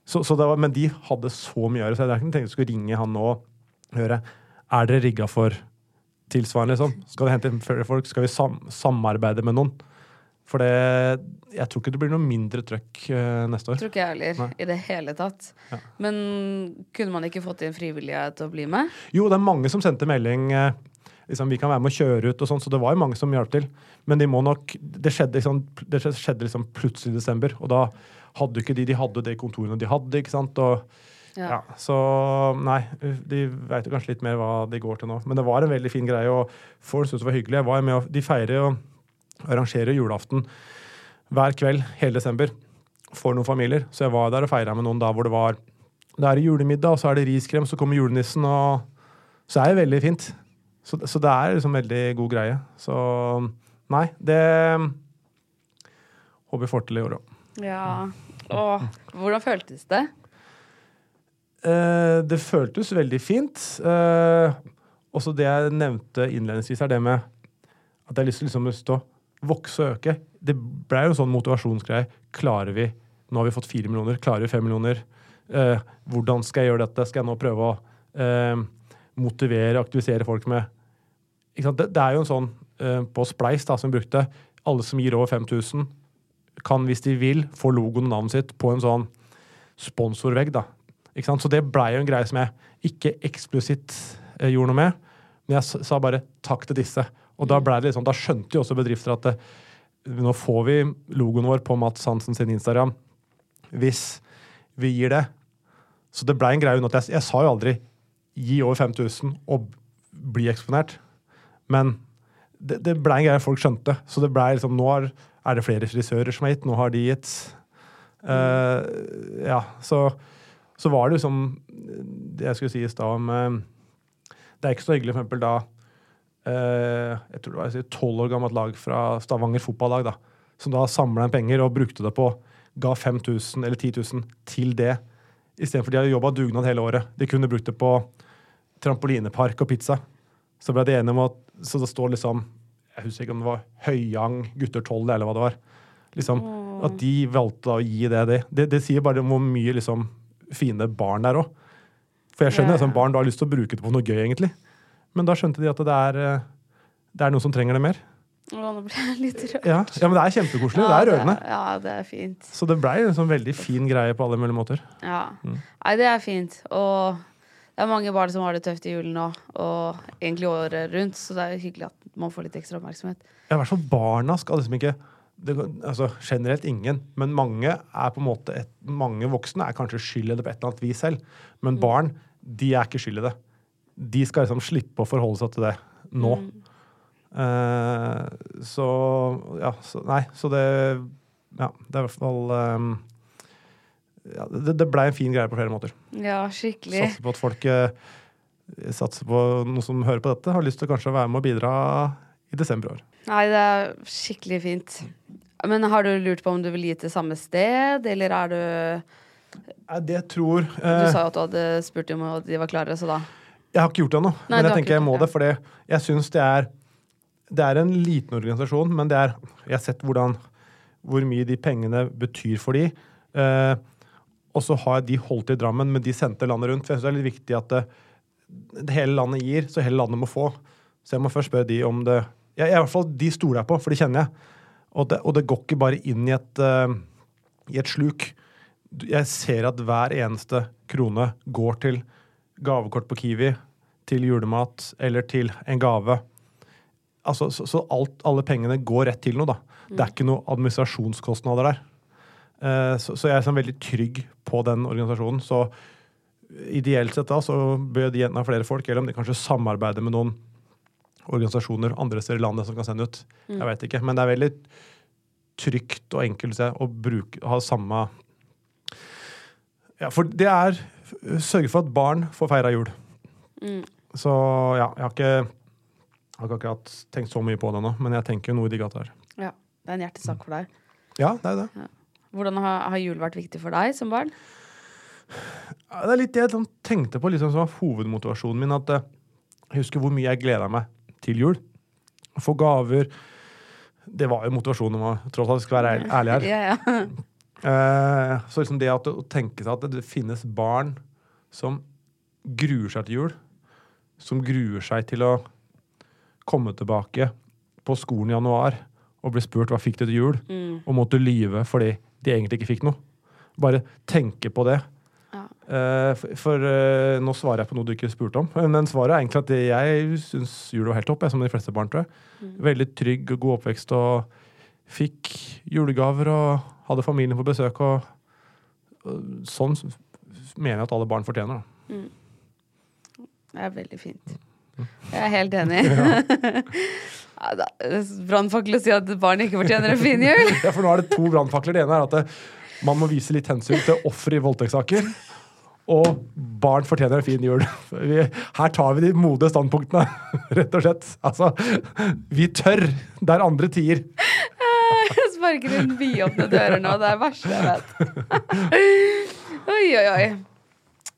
Så, så var, men de hadde så mye å gjøre, så jeg hadde ikke tenkt å skulle ringe han nå og høre Er dere rigga for tilsvarende, liksom? Skal vi hente inn flere folk? Skal vi sam samarbeide med noen? For det Jeg tror ikke det blir noe mindre trøkk eh, neste år. Tror ikke jeg heller, i det hele tatt. Ja. Men kunne man ikke fått inn frivillige til å bli med? Jo, det er mange som sendte melding eh, liksom, Vi kan være med å kjøre ut, og sånn, så det var jo mange som hjalp til. Men de må nok Det skjedde, liksom, det skjedde liksom plutselig i desember, og da hadde ikke de De hadde de kontorene de hadde, ikke sant. Og, ja. Ja. så nei, de veit jo kanskje litt mer hva de går til nå. Men det var en veldig fin greie, og folk syntes det var hyggelig. Jeg var med, og De feirer jo arrangerer julaften hver kveld hele desember for noen familier. Så jeg var der og feira med noen da hvor det var Det er julemiddag, og så er det riskrem, så kommer julenissen, og så er det veldig fint. Så, så det er liksom veldig god greie. Så nei, det håper vi får til i år òg. Ja. Åh, hvordan føltes det? Eh, det føltes veldig fint. Eh, også det jeg nevnte innledningsvis, er det med at jeg har lyst til liksom, å til å vokse og øke. Det ble jo sånn motivasjonsgreie. Klarer vi Nå har vi fått fire millioner. Klarer vi fem millioner? Eh, hvordan skal jeg gjøre dette? Skal jeg nå prøve å eh, motivere, aktivisere folk med? Det, det er jo en sånn eh, på Spleis da, som vi brukte. Alle som gir over 5000, kan hvis de vil, få logoen og navnet sitt på en sånn sponsorvegg. da. Så det blei jo en greie som jeg ikke eksplisitt eh, gjorde noe med. Men jeg sa bare takk til disse. Og da ble sånn, da skjønte jo også bedrifter at det, nå får vi logoen vår på Mats Hansen sin Instagram hvis vi gir det. Så det blei en greie jeg, jeg sa jo aldri gi over 5000 og bli eksponert. Men det, det blei en greie folk skjønte. Så det blei liksom Nå er, det flere frisører som har gitt, nå har de gitt. Uh, ja, så, så var det liksom Det jeg skulle si i stad om eh, Det er ikke så hyggelig, for eksempel, da eh, Jeg tror det var et tolv år gammelt lag fra Stavanger fotballag, da, som da samla inn penger og brukte det på Ga 5000 eller 10 000 til det, istedenfor de har jobba dugnad hele året. De kunne brukt det på trampolinepark og pizza. Så ble de enige om at Så det står liksom Jeg husker ikke om det var Høyang gutter 12 eller hva det var. Liksom, At de valgte å gi det det. Det, det sier bare om hvor mye liksom, fine barn det er òg. For jeg skjønner at barn da har lyst til å bruke det på noe gøy, egentlig. Men da skjønte de at det er, eh, det er noen som trenger det mer. Å, nå ble jeg litt rørt. Ja, ja men det er kjempekoselig. det er rørende. Ja, det er fint. Så det blei en sånn veldig fin greie på alle mulige måter. Ja. Mm. Nei, det er fint. Og det er mange barn som har det tøft i julen nå, og egentlig året rundt, så det er jo hyggelig at man får litt ekstra oppmerksomhet. Ja, I hvert fall barna skal liksom ikke det, altså Generelt ingen, men mange er på en måte et, mange voksne er kanskje skyld i det på et eller annet vis selv. Men barn de er ikke skyld i det. De skal liksom slippe å forholde seg til det nå. Eh, så ja, så, nei, så det Ja, det er i hvert fall um, ja, Det, det blei en fin greie på flere måter. Ja, skikkelig. Satser på at folk uh, Satser på noen som hører på dette, har lyst til kanskje å være med og bidra i desember i år. Nei, det er skikkelig fint. Men har du lurt på om du vil gi til samme sted, eller er du Nei, det tror Du eh, sa jo at du hadde spurt om de var klare, så da Jeg har ikke gjort det ennå, men jeg tenker jeg må det. For jeg syns det er Det er en liten organisasjon, men det er Jeg har sett hvordan, hvor mye de pengene betyr for de. Eh, og så har de holdt i Drammen, men de sendte landet rundt. For jeg syns det er litt viktig at det, det hele landet gir, så hele landet må få. Så jeg må først spørre de om det ja, I hvert fall de stoler jeg på, for de kjenner jeg. Og det, og det går ikke bare inn i et, uh, i et sluk. Jeg ser at hver eneste krone går til gavekort på Kiwi, til julemat eller til en gave. Altså, så så alt, alle pengene går rett til noe, da. Det er ikke noe administrasjonskostnader der. Uh, Så, så jeg er sånn veldig trygg på den organisasjonen. Så ideelt sett da, så bør de enten ha flere folk, eller om de kanskje samarbeider med noen organisasjoner andre steder i landet som kan sende ut. Jeg vet ikke. Men det er veldig trygt og enkelt å bruke, ha samme Ja, for det er Sørge for at barn får feira jul. Så ja, jeg har ikke jeg har ikke akkurat tenkt så mye på det nå, men jeg tenker jo noe i de gata her. Ja, det er en hjertesak for deg. Ja, det er det. Hvordan har, har jul vært viktig for deg som barn? Ja, Det er litt det jeg sånn tenkte på liksom, som var hovedmotivasjonen min. At eh, jeg husker hvor mye jeg gleda meg til jul. Få gaver. Det var jo motivasjonen om å tross alt skal være <laughs> ærlig her. Ja, ja. Eh, så liksom det at, å tenke seg at det finnes barn som gruer seg til jul, som gruer seg til å komme tilbake på skolen i januar og bli spurt hva fikk du til jul, og måtte lyve fordi de egentlig ikke fikk noe. Bare tenke på det. Ja. Eh, for for eh, nå svarer jeg på noe du ikke spurte om. <laughs> Men svaret er egentlig at jeg syns jul var helt topp, jeg, som de fleste barn, tror jeg. Veldig trygg og god oppvekst og fikk julegaver og hadde familien på besøk. og, Sånn mener jeg at alle barn fortjener. Mm. Det er veldig fint. Jeg er helt enig. <laughs> Ja, da, Brannfakkel å si at barn ikke fortjener en fin jul. <laughs> Ja, for nå er det to brannfakler. Det ene er at det, man må vise litt hensyn til ofre i voldtektssaker. Og barn fortjener en fin jul. <laughs> Her tar vi de modige standpunktene, rett og slett. Altså, vi tør der andre tier. Sparker inn vidåpne dører nå. Det er det verste jeg vet. <laughs> Oi, oi, oi.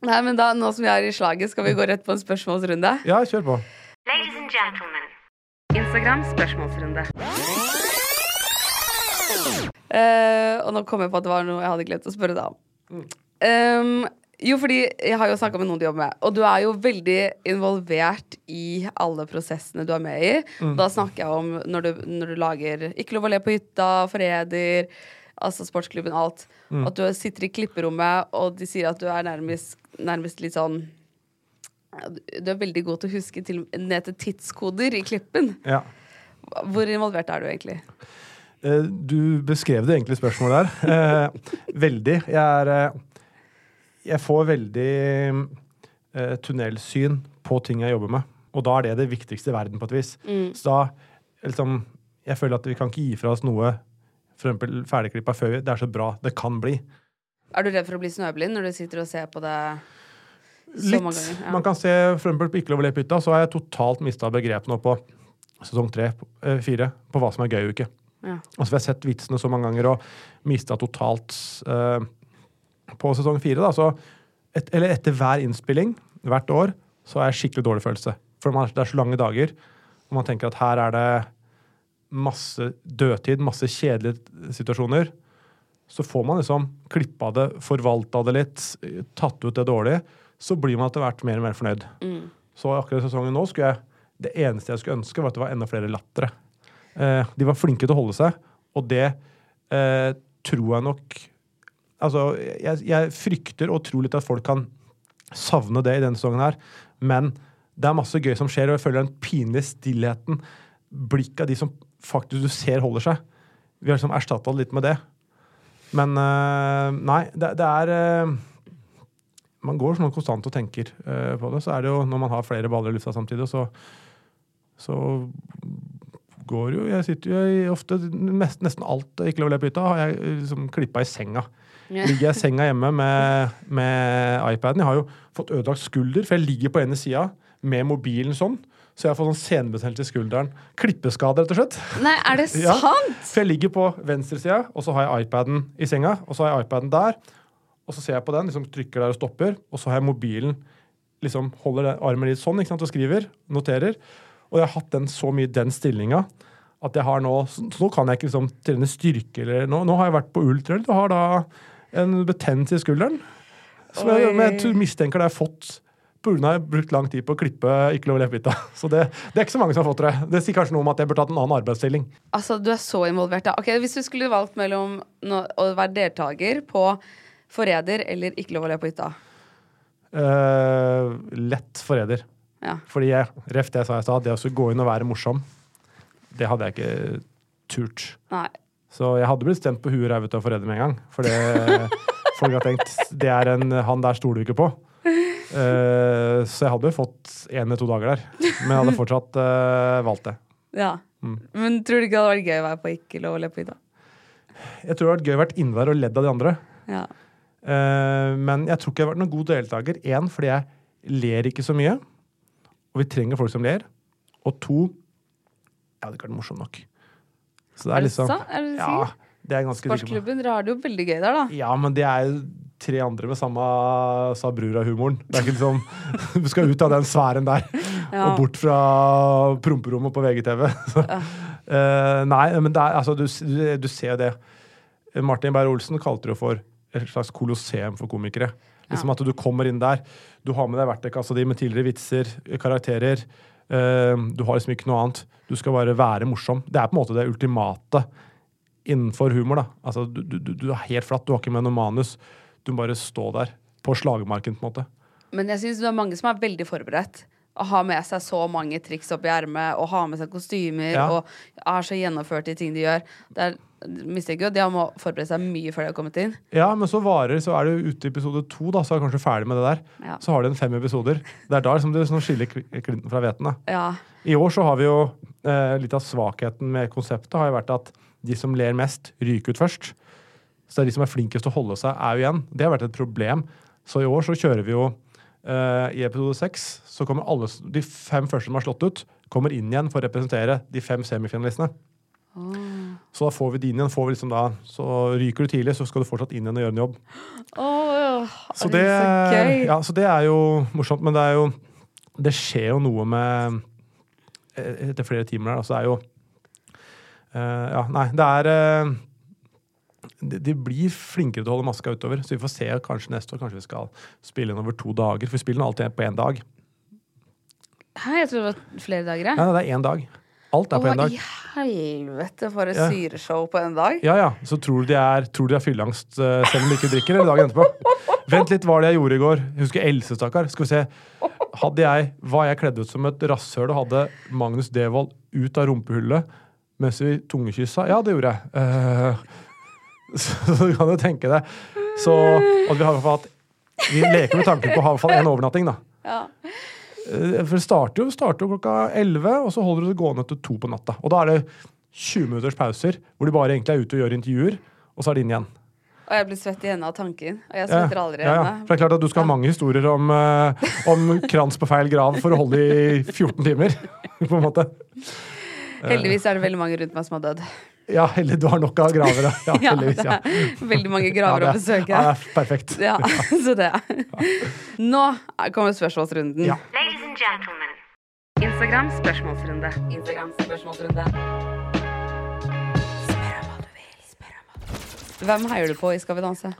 Nei, men da, Nå som vi er i slaget, skal vi gå rett på en spørsmålsrunde. Ja, kjør på. Ladies and gentlemen. Instagram spørsmålsrunde. Uh, og nå kom jeg på at det var noe jeg hadde glemt å spørre deg om. Um, jo, fordi jeg har jo snakka med noen du jobber med, og du er jo veldig involvert i alle prosessene du er med i. Da snakker jeg om når du, når du lager Ikke lov å le på hytta, Forræder, altså sportsklubben, alt. At du sitter i klipperommet, og de sier at du er nærmest, nærmest litt sånn Du er veldig god til å huske til, ned til tidskoder i klippen. Ja. Hvor involvert er du egentlig? Eh, Du beskrev det egentlig spørsmålet der. Eh, veldig. Jeg er eh, Jeg får veldig eh, tunnelsyn på ting jeg jobber med. Og da er det det viktigste i verden, på et vis. Så da liksom Jeg føler at vi kan ikke gi fra oss noe eksempel ferdigklippa før vi Det er så bra det kan bli. Er du redd for å bli snøblind når du sitter og ser på det så mange Litt. ganger? Ja. Man kan se eksempel på Ikke lov å le på hytta, så har jeg totalt mista begrepet nå på sesong tre, eh, fire, på hva som er gøy og ikke. Ja. Altså, vi har sett vitsene så mange ganger og mista totalt eh, på sesong fire. Da, så et, eller etter hver innspilling hvert år så har jeg skikkelig dårlig følelse. For man, det er så lange dager, og man tenker at her er det masse dødtid, masse kjedelige situasjoner. Så får man liksom klippa det, forvalta det litt, tatt ut det dårlige. Så blir man etter hvert mer og mer fornøyd. Så akkurat sesongen nå skulle jeg Det eneste jeg skulle ønske, var at det var enda flere lattere. Eh, de var flinke til å holde seg, og det eh, tror jeg nok Altså, jeg, jeg frykter og tror litt at folk kan savne det i denne sesongen her, men det er masse gøy som skjer, og jeg føler den pinlige stillheten, blikket av de som faktisk du ser holder seg. Vi har liksom erstatta det litt med det. Men eh, nei, det, det er eh, Man går sånn konstant og tenker eh, på det. Så er det jo når man har flere baller i lufta samtidig, så, så går jo Jeg sitter jo ofte mest, Nesten alt Ikke lov å le på hytta har jeg liksom klippa i senga. Ja. <laughs> Ligger jeg i senga hjemme med, med iPaden. Jeg har jo fått ødelagt skulder, for jeg ligger på ene sida med mobilen sånn. Så jeg har fått sånn senebetennelse i skulderen. Klippeskade, rett og slett. Nei, er det <laughs> Ja. sant?! For jeg ligger på venstresida, og så har jeg iPaden i senga. Og så har jeg iPaden der, og så ser jeg på den, liksom trykker der og stopper. Og så har jeg mobilen, liksom holder armen litt sånn ikke sant, og skriver, noterer. Og jeg har hatt den så mye den stillinga at jeg har nå Så nå kan jeg ikke liksom trene styrke eller nå, nå har jeg vært på ultraøl og har da en betennelse i skulderen. Som jeg, jeg mistenker det jeg fått pga. brukt lang tid på å klippe Ikke lov å le-bita. <laughs> Så det, det er ikke så mange som har fått det. Det sier kanskje noe om at jeg burde hatt en annen arbeidsstilling. Altså, du er så involvert, da. Ok, Hvis du skulle valgt mellom å være deltaker på Forræder eller Ikke lov å le på hytta? Uh, lett forræder. Ja. Fordi jeg, ref det jeg sa i stad, det å gå inn og være morsom, det hadde jeg ikke turt. Nei. Så jeg hadde blitt stemt på huet ræva av foreldre med en gang. For det, <laughs> folk har tenkt det er en, han der stoler du ikke på. Uh, så jeg hadde fått én eller to dager der. Men jeg hadde fortsatt uh, valgt det. Ja. Mm. Men tror du ikke det hadde vært gøy å være på Ikke lov å le på hytta? Jeg tror det hadde vært gøy å være inne der og ledd av de andre. Ja. Uh, men jeg tror ikke jeg har vært noen god deltaker. Én, fordi jeg ler ikke så mye. Og vi trenger folk som ler. Og to, jeg hadde ikke vært morsom nok. Så det Er det liksom? Er det Ja, det er ganske. Sportsklubben, dere har det jo veldig gøy der, da. Ja, men det er jo tre andre med samme Sabrura-humoren. Det er ikke liksom <laughs> Du skal ut av den sfæren der Ja. og bort fra promperommet på VGTV. <laughs> Så, Uh, nei, men er, altså, du, du, du ser jo det. Martin Beyer-Olsen kalte det jo for et slags kolosseum for komikere. Liksom At du kommer inn der, du har med deg verktøykassa di med tidligere vitser, karakterer. Eh, du har liksom ikke noe annet. Du skal bare være morsom. Det er på en måte det ultimate innenfor humor. da. Altså, du, du, du er helt flatt, du har ikke med noe manus. Du må bare stå der på slagmarken, på en måte. Men jeg syns det er mange som er veldig forberedt. Å ha med seg så mange triks opp i ermet, og ha med seg kostymer, Ja. og er så gjennomført i ting de gjør. Det er, mistenker jo at de må forberede seg mye før de har kommet inn. Ja, men så varer så er du ute i episode to, da, så er du kanskje ferdig med det der. Ja. Så har du en fem episoder. Det er da liksom du sånn skiller kl- klinten fra hveten. Ja. I år så har vi jo eh, litt av svakheten med konseptet har jo vært at de som ler mest, ryker ut først. Så det er de som er flinkest til å holde seg, er jo igjen. Det har vært et problem. Så i år så kjører vi jo eh, I episode seks så kommer alle de fem første som har slått ut, kommer inn igjen for å representere de fem semifinalistene. Så da får vi din igjen. Får vi liksom da, så ryker du tidlig, så skal du fortsatt inn igjen og gjøre en jobb. Åh, Så det så gøy. ja, så det er jo morsomt, men det er jo Det skjer jo noe med eh, Etter flere timer der, da, så er jo uh, Ja, nei, det er eh, de, blir flinkere til å holde maska utover, så vi får se kanskje neste år. Kanskje vi skal spille inn over to dager. For vi spiller den alltid på én dag. Hæ, jeg trodde det var flere dager, Ja. Nei, nei, det er én dag. Alt er på én Å, dag. i helvete, for et Ja. syreshow på en dag. Ja, ja. Så tror du de er, tror de har fylleangst eh, selv om de ikke drikker, eller dagen etterpå? Vent litt, hva var det jeg gjorde i går? Jeg husker Else, stakkar. Skal vi se. Hadde jeg, Var jeg kledd ut som et rasshøl og hadde Magnus Devold ut av rumpehullet mens vi tungekyssa? Ja, det gjorde jeg. Eh, <laughs> så, du kan jo tenke det. Så at vi har i hvert fall hatt Vi leker med tanken på å ha i hvert fall én overnatting, da. Ja. Eh, For det starter jo, starter jo klokka 11, og så holder du det gående til to på natta. Og da er det 20 minutters pauser hvor de bare egentlig er ute og gjør intervjuer, og så er de inn igjen. Og jeg blir svett i hendene av tanken. Og jeg Ja, svetter aldri i ja, ja. For det er klart at Du skal ha mange historier om, eh, om krans på feil grav for å holde i 14 timer. <laughs> på en måte. Heldigvis er det veldig mange rundt meg som har dødd. Ja, eller du har nok av gravere. Ja, <laughs> Ja, heldigvis. det Ja. er veldig mange graver Ja, å besøke. Ja, det er perfekt. Ja, <laughs> <laughs> så det. Nå kommer spørsmålsrunden. Ja. Ladies and gentlemen. Instagram spørsmålsrunde. Instagram spørsmålsrunde. Hvem heier du på i Skal vi danse?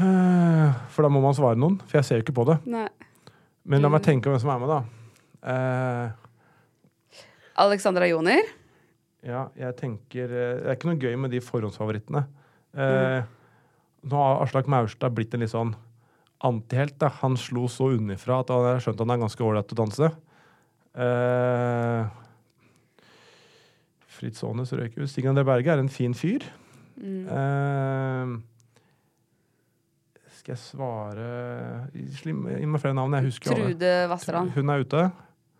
Eh, For da må man svare noen, for jeg ser jo ikke på det. Nei. Men la meg tenke hvem som er med, da. Eh, Alexandra Joner? Ja, jeg tenker eh, Det er ikke noe gøy med de forhåndsfavorittene. Eh, Nå har Aslak Maurstad blitt en litt sånn antihelt. da. Han slo så unnifra at han har skjønt han er ganske ålreit til å danse. Eh, Fritz Aanes røyker ut. Stig André Berge er en fin fyr. Eh, skal jeg svare Gi meg flere navn. Jeg husker. Trude Vassdrand. Hun er ute.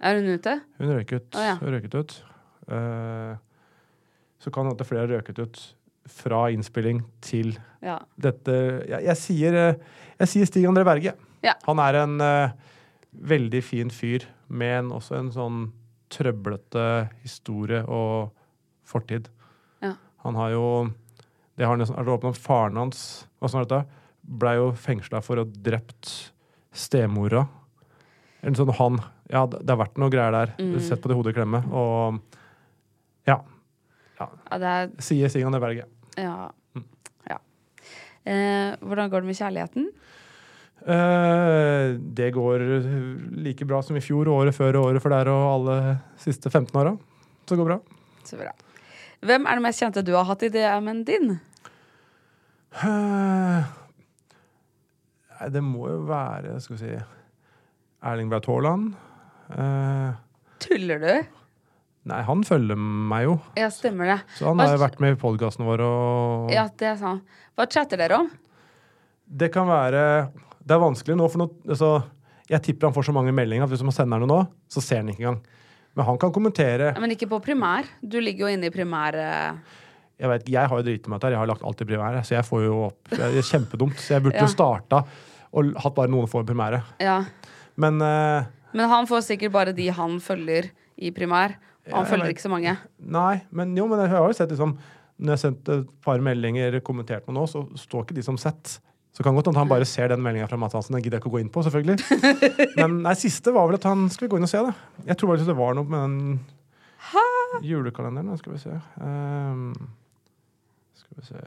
Er hun ute? Hun røyket, ut. Å, ja. Røyket ut. Eh, så kan det hende flere har røket ut fra innspilling til Ja. dette Jeg, jeg, sier, eh, jeg sier Stig André Berge. Ja. Han er en uh, veldig fin fyr med en, også en sånn trøblete historie og fortid. Ja. Han har jo Det har nesten det åpnet, Faren hans sånn er dette, blei jo fengsla for å ha drept stemora. En sånn han Ja, det, det har vært noe greier der. Mm. Sett på det hodet i klemme. Og. Ja det er Sier André Berge. Ja. Mm. ja. Eh, hvordan går det med kjærligheten? Eh, det går like bra som i fjor, året før og året for der og alle siste 15 åra. Så det går bra. Så bra. Hvem er det mest kjente du har hatt i DM-en din? Eh, det må jo være Skal vi si Erling Braut Haaland. Eh, Tuller du? Nei, han følger meg jo. Ja, stemmer det. Så han har jo vært med i podkasten vår og Ja, det er sant. Hva chatter dere om? Det kan være Det er vanskelig nå, for nå altså, Jeg tipper han får så mange meldinger at hvis man sender noe nå, så ser han ikke engang. Men han kan kommentere. Ja, Men ikke på primær. Du ligger jo inne i primær eh, Jeg vet, jeg har jo driti meg ut her. Jeg har lagt alt i primære, så jeg får jo opp Det er kjempedumt. Så jeg burde Ja. jo starta og hatt bare noen få i primære. Ja. Men uh... Men han får sikkert bare de han følger i primær. Han følger ikke så mange. Nei, men jo, men jeg har jo sett liksom Når jeg har sendt et par meldinger kommentert med nå, så står ikke de som sett. Så kan godt hende han bare ser den meldinga fra Mads Hansen. Den gidder jeg ikke å gå inn på, selvfølgelig. <laughs> Men nei, siste var vel at han skulle gå inn og se, det. Jeg tror faktisk det var noe med den julekalenderen. da. Skal vi se. Um, skal vi se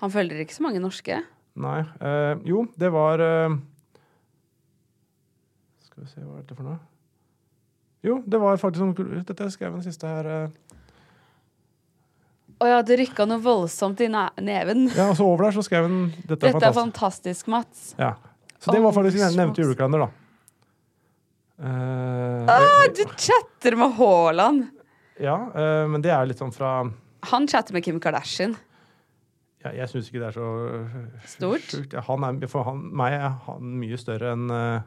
Han følger ikke så mange norske. Nei. Uh, jo, det var uh, Skal vi se, hva er dette for noe? Jo, det var faktisk sånn Dette skrev jeg den siste her. eh. Å ja, det rykka noe voldsomt i neven. Ja, og så over der så skrev hun Dette Dette er fantastisk. fantastisk, Mats. Ja. Så det var faktisk den nevnte julekalender, da. Uh, Ah, du chatter med Haaland! ja, uh, men det er litt sånn fra Han chatter med Kim Kardashian. ja, Jeg syns ikke det er så Stort? sjukt. Han er, for han, meg er han mye større enn Eh,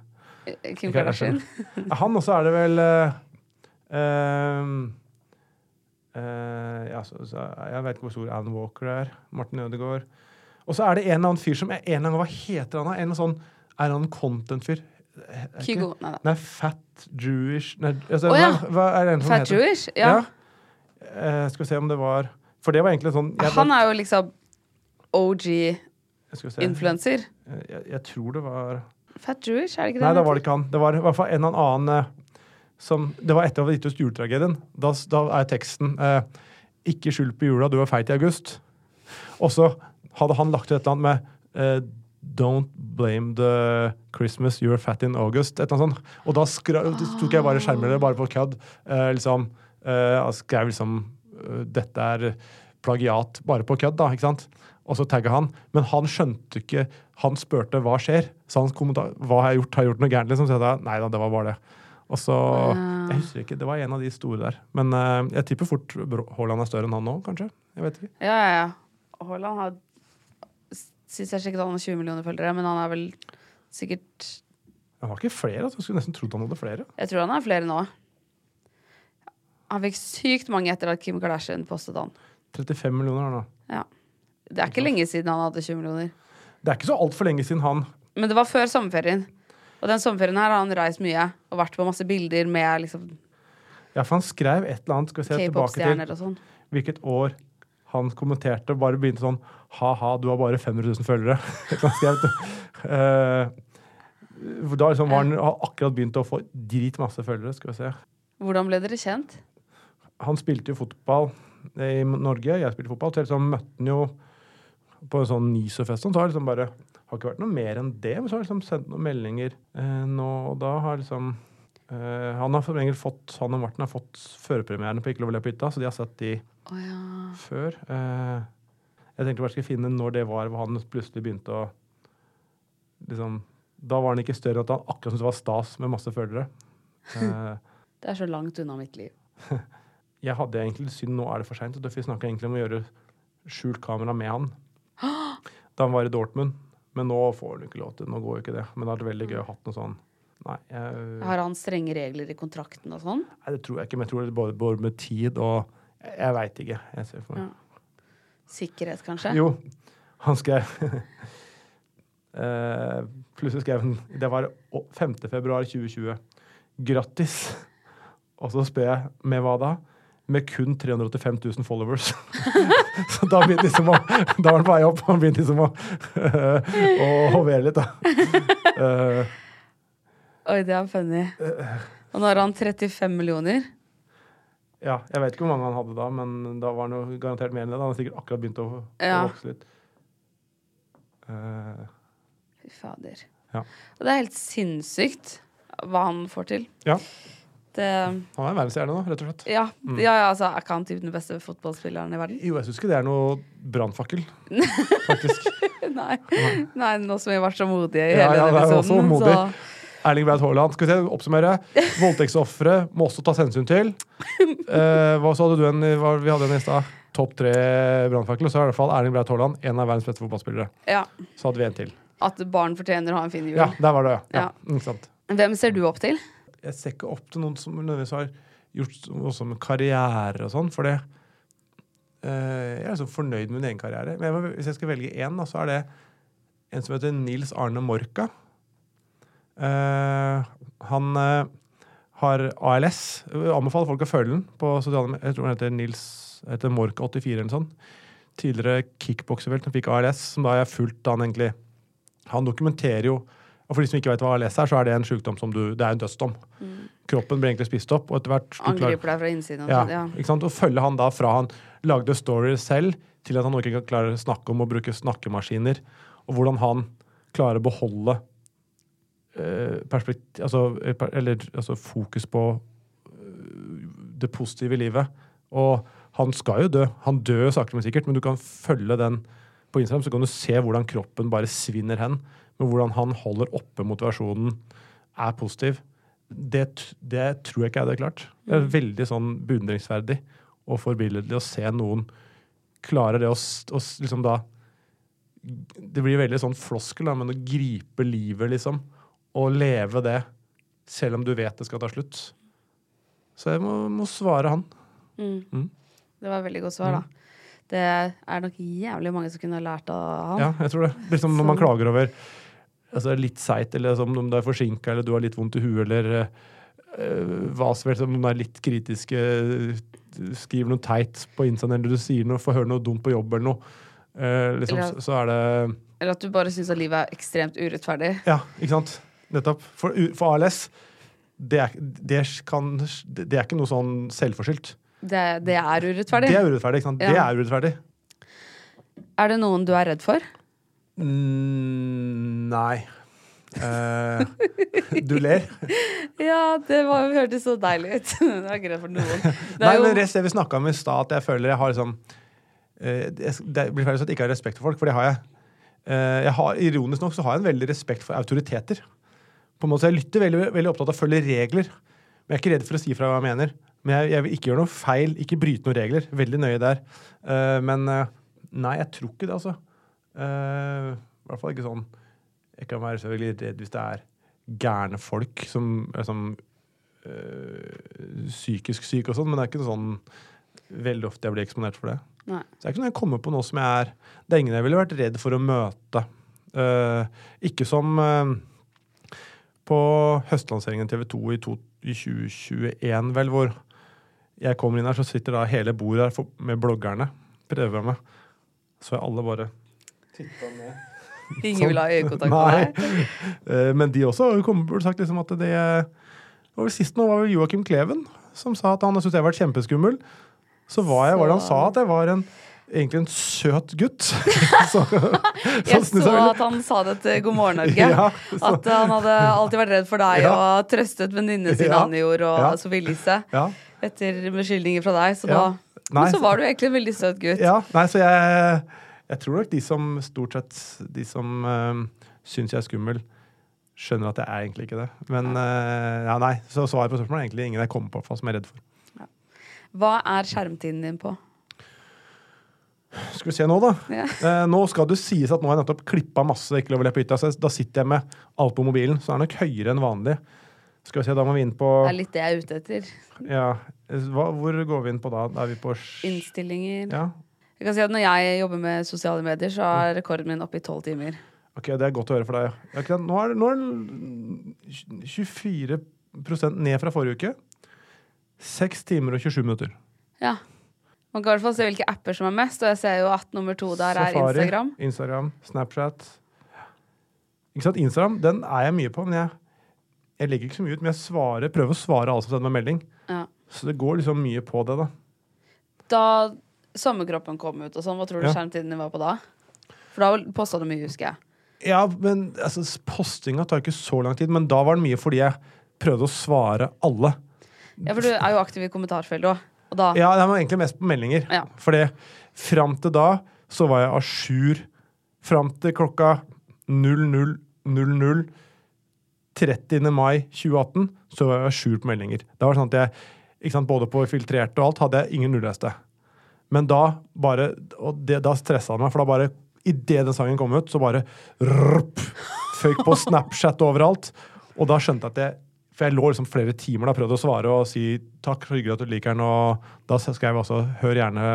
Kim Kardashian. Han også er det vel uh, eh, ja, så, så, Jeg vet ikke hvor stor Alan Walker er. Martin Ødegaard. Og så er det en eller annen fyr som en eller annen Hva heter han? En sånn, er han en content-fyr? Kygo. Nei. Nei, Fat Jewish nei, altså, oh, ja. hva, er det en som Fat heter? Jewish? Ja. Eh, skal vi se om det var For det var egentlig sånn jeg, Han er jo liksom OG Influencer Eh, Jeg, jeg tror det var Fat Jewish, er det ikke det? Nei, da var det ikke han. Det var i hvert fall en eller annen eh, som Det var etter at vi gitt ut juletragedien. Da, da er teksten eh, 'Ikke skyld på jula, du var feit i august'. Og så hadde han lagt ut et eller annet med eh, 'Don't blame the Christmas, you're fat in August'. Et eller annet sånt. Og da skra, tok jeg bare skjermen bare på kødd. Eh, liksom, eh, skrev liksom eh, 'Dette er plagiat', bare på kødd, da. ikke sant? Og så tagga han. Men han skjønte ikke Han spurte hva skjer. Så hans kommentar hva har jeg gjort, har jeg gjort noe gærent? liksom, Så jeg sa nei da, det var bare det. Og så. Jeg husker ikke, det var en av de store der. Men uh, jeg tipper fort Haaland er større enn han nå, kanskje. Jeg vet ikke. Ja, ja, ja. Haaland har Syns jeg sikkert han har 20 millioner følgere, men han er vel sikkert Han har ikke flere. altså. Jeg skulle nesten trodd han hadde flere. Jeg tror han har flere nå. Han fikk sykt mange etter at Kim Kardashian postet han. 35 millioner har han nå. Ja. Det er ikke lenge siden han hadde 20 millioner. Det er ikke så altfor lenge siden han Men det var før sommerferien. Og den sommerferien her har han reist mye og vært på masse bilder med liksom Ja, for han skrev et eller annet. Skal vi se tilbake til og sånn. hvilket år han kommenterte. Bare begynte sånn Ha-ha, du har bare 500 000 følgere. <laughs> Han skrev. Eh, da liksom var han har akkurat begynt å få dritmasse følgere. Skal vi se. Hvordan ble dere kjent? Han spilte jo fotball i Norge. Jeg spilte fotball. Så liksom møtte han jo på en sånn NISO-fest. Så har jeg liksom bare har ikke vært noe mer enn det. Men så har jeg liksom sendt noen meldinger eh, nå og da. har liksom eh, Han har fått Han og Martin har fått førpremierene på Ikke lov å le på hytta, så de har sett de oh, ja. før. Eh, jeg tenkte bare jeg skulle finne når det var hvor han plutselig begynte å liksom, Da var han ikke større enn at han akkurat syntes det var stas med masse følgere. Eh, <laughs> Det er så langt unna mitt liv. <laughs> jeg hadde egentlig synd nå er det for seint. Vi snakka egentlig om å gjøre skjult kamera med han da han var i Dortmund. Men nå får han ikke lov til Nå går jo ikke det. Men det hadde vært veldig gøy å ha noe sånn Nei, jeg, Har han strenge regler i kontrakten og sånn? nei, det tror jeg ikke. Men jeg tror det er både, både med tid og Jeg, jeg veit ikke. Jeg ser for meg. Sikkerhet, kanskje? Jo, han skrev <laughs> eh, Plutselig skrev han Det var 5. februar 2020. Grattis. Og så spør jeg med hva da? Med kun 385 000 followers. <laughs> så da begynte liksom å Da var han på vei opp. Han begynte liksom å, <laughs> å hovere litt, da. Uh, Oi, det er funny. Og nå har han 35 millioner. ja, jeg vet ikke hvor mange han hadde da, men da var han jo garantert mer enn det. Han har sikkert akkurat begynt å, Ja. å vokse litt. Uh, Fy fader. Ja. Og det er helt sinnssykt hva han får til. Ja. Det, Han er en verdensstjerne nå, rett og slett. ja, Mm. ja, ja, altså, er ikke han typ den beste fotballspilleren i verden? Jo, jeg syns ikke det er noe brannfakkel, <laughs> faktisk. Nei. Nei, nå som vi har vært så modige i Ja, hele ja, denne episoden, modig. så Erling Braut Haaland. Skal vi se, oppsummere. <laughs> Voldtektsofre må også tas hensyn til. Eh, hva så hadde du en, hva, Vi hadde en i stad. Topp tre brannfakkel. Og så er i hvert fall Erling Braut Haaland en av verdens beste fotballspillere. ja, Så hadde vi en til. at barn fortjener å ha en fin jul. Ja, der var det, ja. Hvem ser du opp til? Jeg ser ikke opp til noen som nødvendigvis har gjort noe som karriere og sånn, for det eh, Jeg er liksom fornøyd med min egen karriere. Men jeg hvis jeg skal velge én, så er det en som heter Nils Arne Morka. Eh, han eh, har ALS. Jeg anbefaler folk å følge den på sosiale. Jeg tror han heter Nils heter Morka84 eller noe sånt. Tidligere kickbokservelt som fikk ALS, som da jeg har fulgt han egentlig Han dokumenterer jo og For de som ikke vet hva ALS er, så er det en sykdom som du Det er en dødsdom. Kroppen blir egentlig spist opp, og etter hvert Angriper deg fra innsiden. og ja, sånn, Ja. ikke sant? Og følge han da fra han lagde stories selv, til at han nå ikke klarer å snakke om å bruke snakkemaskiner, og hvordan han klarer å beholde eh, perspektiv... altså, eh, per- eller, altså fokus på eh, det positive i livet. Og han skal jo dø. Han dør sakte, men sikkert, men du kan følge den på Instagram, så kan du se hvordan kroppen bare svinner hen. Men hvordan han holder oppe motivasjonen, er positiv. Det, det tror jeg ikke jeg hadde klart. Det er veldig sånn beundringsverdig og forbilledlig å se noen klare det å, å liksom da Det blir veldig sånn floskel, da, men å gripe livet, liksom. Og leve det, selv om du vet det skal ta slutt. Så jeg må, må svare han. Mm. Mm. Det var et veldig godt svar, da. Det er nok jævlig mange som kunne lært av han. Ja, jeg tror det. Liksom når man klager over altså litt seigt, eller som om du er forsinka, eller du har litt vondt i huet, eller eh, hva som helst, om du er litt kritiske, skriver noe teit på Instaen, eller du sier noe, får høre noe dumt på jobb, eller noe, eh, liksom, Eller- så, er det Eller at du bare syns at livet er ekstremt urettferdig. Ja, ikke sant? Nettopp. For, for ALS, det er, det, kan, det er ikke noe sånn selvforskyldt. Det, det er urettferdig. Det er urettferdig, ikke sant? Det er urettferdig. Er det noen du er redd for? Mm, nei. Uh, du ler? <laughs> Ja, det var, hørtes så deilig ut. <laughs> det er greit for noen. Det Nei, er men rest det vi snakka om i stad, at jeg føler jeg har liksom Det blir feil at jeg ikke har respekt for folk, for det har jeg. Eh, jeg har, ironisk nok så har jeg en veldig respekt for autoriteter. På en måte, så Jeg lytter veldig, veldig opptatt av å følge regler. Men jeg er ikke redd for å si fra hva jeg mener. Men jeg, jeg vil ikke gjøre noe feil, ikke bryte noen regler. Veldig nøye der. Men nei, jeg tror ikke det, altså. Eh, I hvert fall ikke sånn Jeg kan være så veldig redd hvis det er gærne folk som er sånn uh, psykisk syk og sånn, men det er ikke sånn veldig ofte jeg blir eksponert for det. Nei. Så det er ikke noe jeg kommer på nå som jeg er Det er ingen jeg ville vært redd for å møte. Uh, ikke som på høstlanseringen TV 2 i, to, i 2021, vel, hvor jeg kommer inn her, så sitter da hele bordet her med bloggerne. Prøver meg. Så er alle bare titta ned. ingen vil ha øyekontakt med deg. Eh, Men de også har sagt liksom at det var Sist nå var det Joakim Kleven som sa at han syntes jeg var kjempeskummel. Så var jeg, hva var det han sa? At jeg var en, egentlig en søt gutt. <laughs> så, <laughs> Jeg synes så at han sa det til God morgen Norge. Ja, At han hadde alltid vært redd for deg Ja. og trøstet venninnene sine Ja. Anjor og Ja. Sofie Elise Ja. etter beskyldninger fra deg. Så Ja. da Nei, Men så var du egentlig en veldig søt gutt. Ja, nei, så jeg, jeg tror nok de som stort sett De som uh, syns jeg er skummel, skjønner at jeg er egentlig ikke det. Men uh, ja, nei, så svaret på spørsmålet er egentlig ingen jeg kommer på som jeg er redd for. Hva er skjermtiden din på? Skal vi se nå, da. Ja. Eh, nå skal det sies at nå har jeg nettopp klippa masse ikke lov å le på hytta, så da sitter jeg med alt på mobilen, så det er nok høyere enn vanlig. Skal vi se, da må vi inn på Det er litt det jeg er ute etter. ja, hva, Hvor går vi inn på da? Da er vi på Innstillinger. Ja, Jeg kan si at Når jeg jobber med sosiale medier, så er rekorden min oppe i tolv timer. ok, det er godt å høre for deg. Ja, Okay. Nå er, er den 24% ned fra forrige uke. 6 timer og 27 minutter. Ja. Man kan i hvert fall se hvilke apper som er mest, og jeg ser jo at nummer to der er Safari, Instagram. Instagram, Snapchat. Ikke sant? Instagram den er jeg mye på, men jeg, jeg legger ikke så mye ut. Men jeg svarer, prøver å svare alle som sender meg melding. Ja. Så det går liksom mye på det, da. Da sommerkroppen kom ut og sånn, hva tror du Ja. skjermtiden din var på da? For da posta du mye, husker jeg. Ja, men altså, postinga tar ikke så lang tid, men da var det mye fordi jeg prøvde å svare alle. Ja, for du er jo aktiv i kommentarfeltet òg. Da Ja, det var egentlig mest på meldinger. Ja. Fordi fram til da så var jeg à jour. Fram til klokka 00.00 30. mai 2018 så var jeg à jour på meldinger. Da var det sånn at jeg, sant, både på filtrerte og alt, hadde jeg ingen nulleste. Men da bare Og det, da stressa han meg, for da bare Idet den sangen kom ut, så bare rrp, Føyk på Snapchat overalt. Og da skjønte jeg at jeg For jeg lå liksom flere timer da prøvde å svare og si takk, hyggelig at du liker den, og da skrev jeg også hør gjerne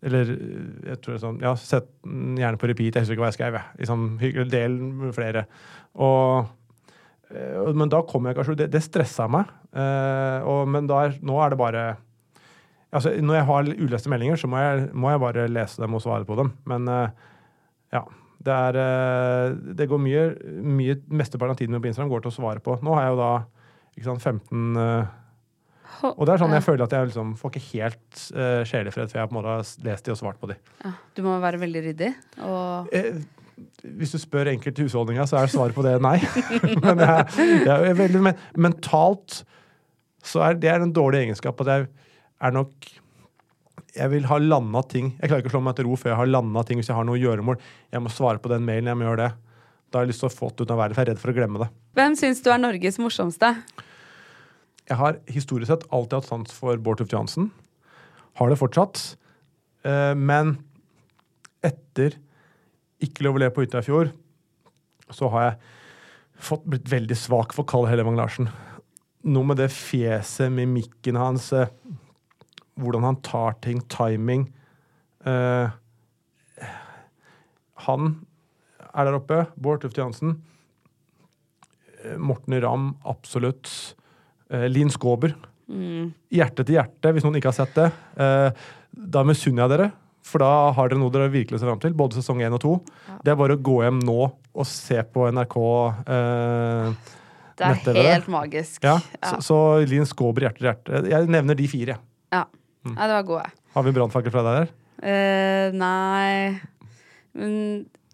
eller jeg tror det er sånn, ja, sett den gjerne på repeat. Jeg husker ikke hva jeg skrev. Liksom, del med flere. Og, eh, men da kom jeg kanskje Det, det stressa meg. Eh, og, men er, nå er det bare altså, Når jeg har uleste meldinger, så må jeg, må jeg bare lese dem og svare på dem. Men eh, ja. Det, er, eh, det går mye, mye Mesteparten av tiden min på Instagram går til å svare på. Nå har jeg jo da ikke sant, 15 eh, Og det er sånn jeg føler at jeg liksom får ikke helt uh, sjelefred før jeg på en måte har lest de og svart på de. ja, Du må være veldig ryddig. Og Eh, hvis du spør enkelte husholdninger, så er svaret på det nei. <laughs> men jeg, jeg veldig men, mentalt så er det er en dårlig egenskap at jeg er nok jeg vil ha landa ting. Jeg klarer ikke å slå meg til ro før jeg har landa ting. Hvis jeg har noe gjøremål, jeg må svare på den mailen. jeg må gjøre det. Da har jeg lyst til å få det ut av verden, for jeg er redd for å glemme det. hvem syns du er Norges morsomste? Jeg har historisk sett alltid hatt sans for Bård Tufte Johansen. Har det fortsatt. Eh, men etter Ikke lov å le på hytta i fjor, så har jeg fått blitt veldig svak for Karl Hellevang Larsen. Noe med det fjeset, mimikken hans, eh, hvordan han tar ting, timing. Eh, han er der oppe. Bård Tufte Johansen. Eh, Morten Ramm, absolutt. Eh, Linn Skåber. Hjerte til hjerte, hvis noen ikke har sett det. Eh, da misunner jeg dere, for da har dere noe dere virkelig ser fram til. Både sesong én og to. Det er bare å gå hjem nå og se på NRK. Eh, Det er helt magisk. ja, Ja. Så, så Linn Skåber, hjerte til hjerte. Jeg nevner de fire. Ja. Nei, det var gode. Har vi brannfakkel fra deg der? Uh, nei Men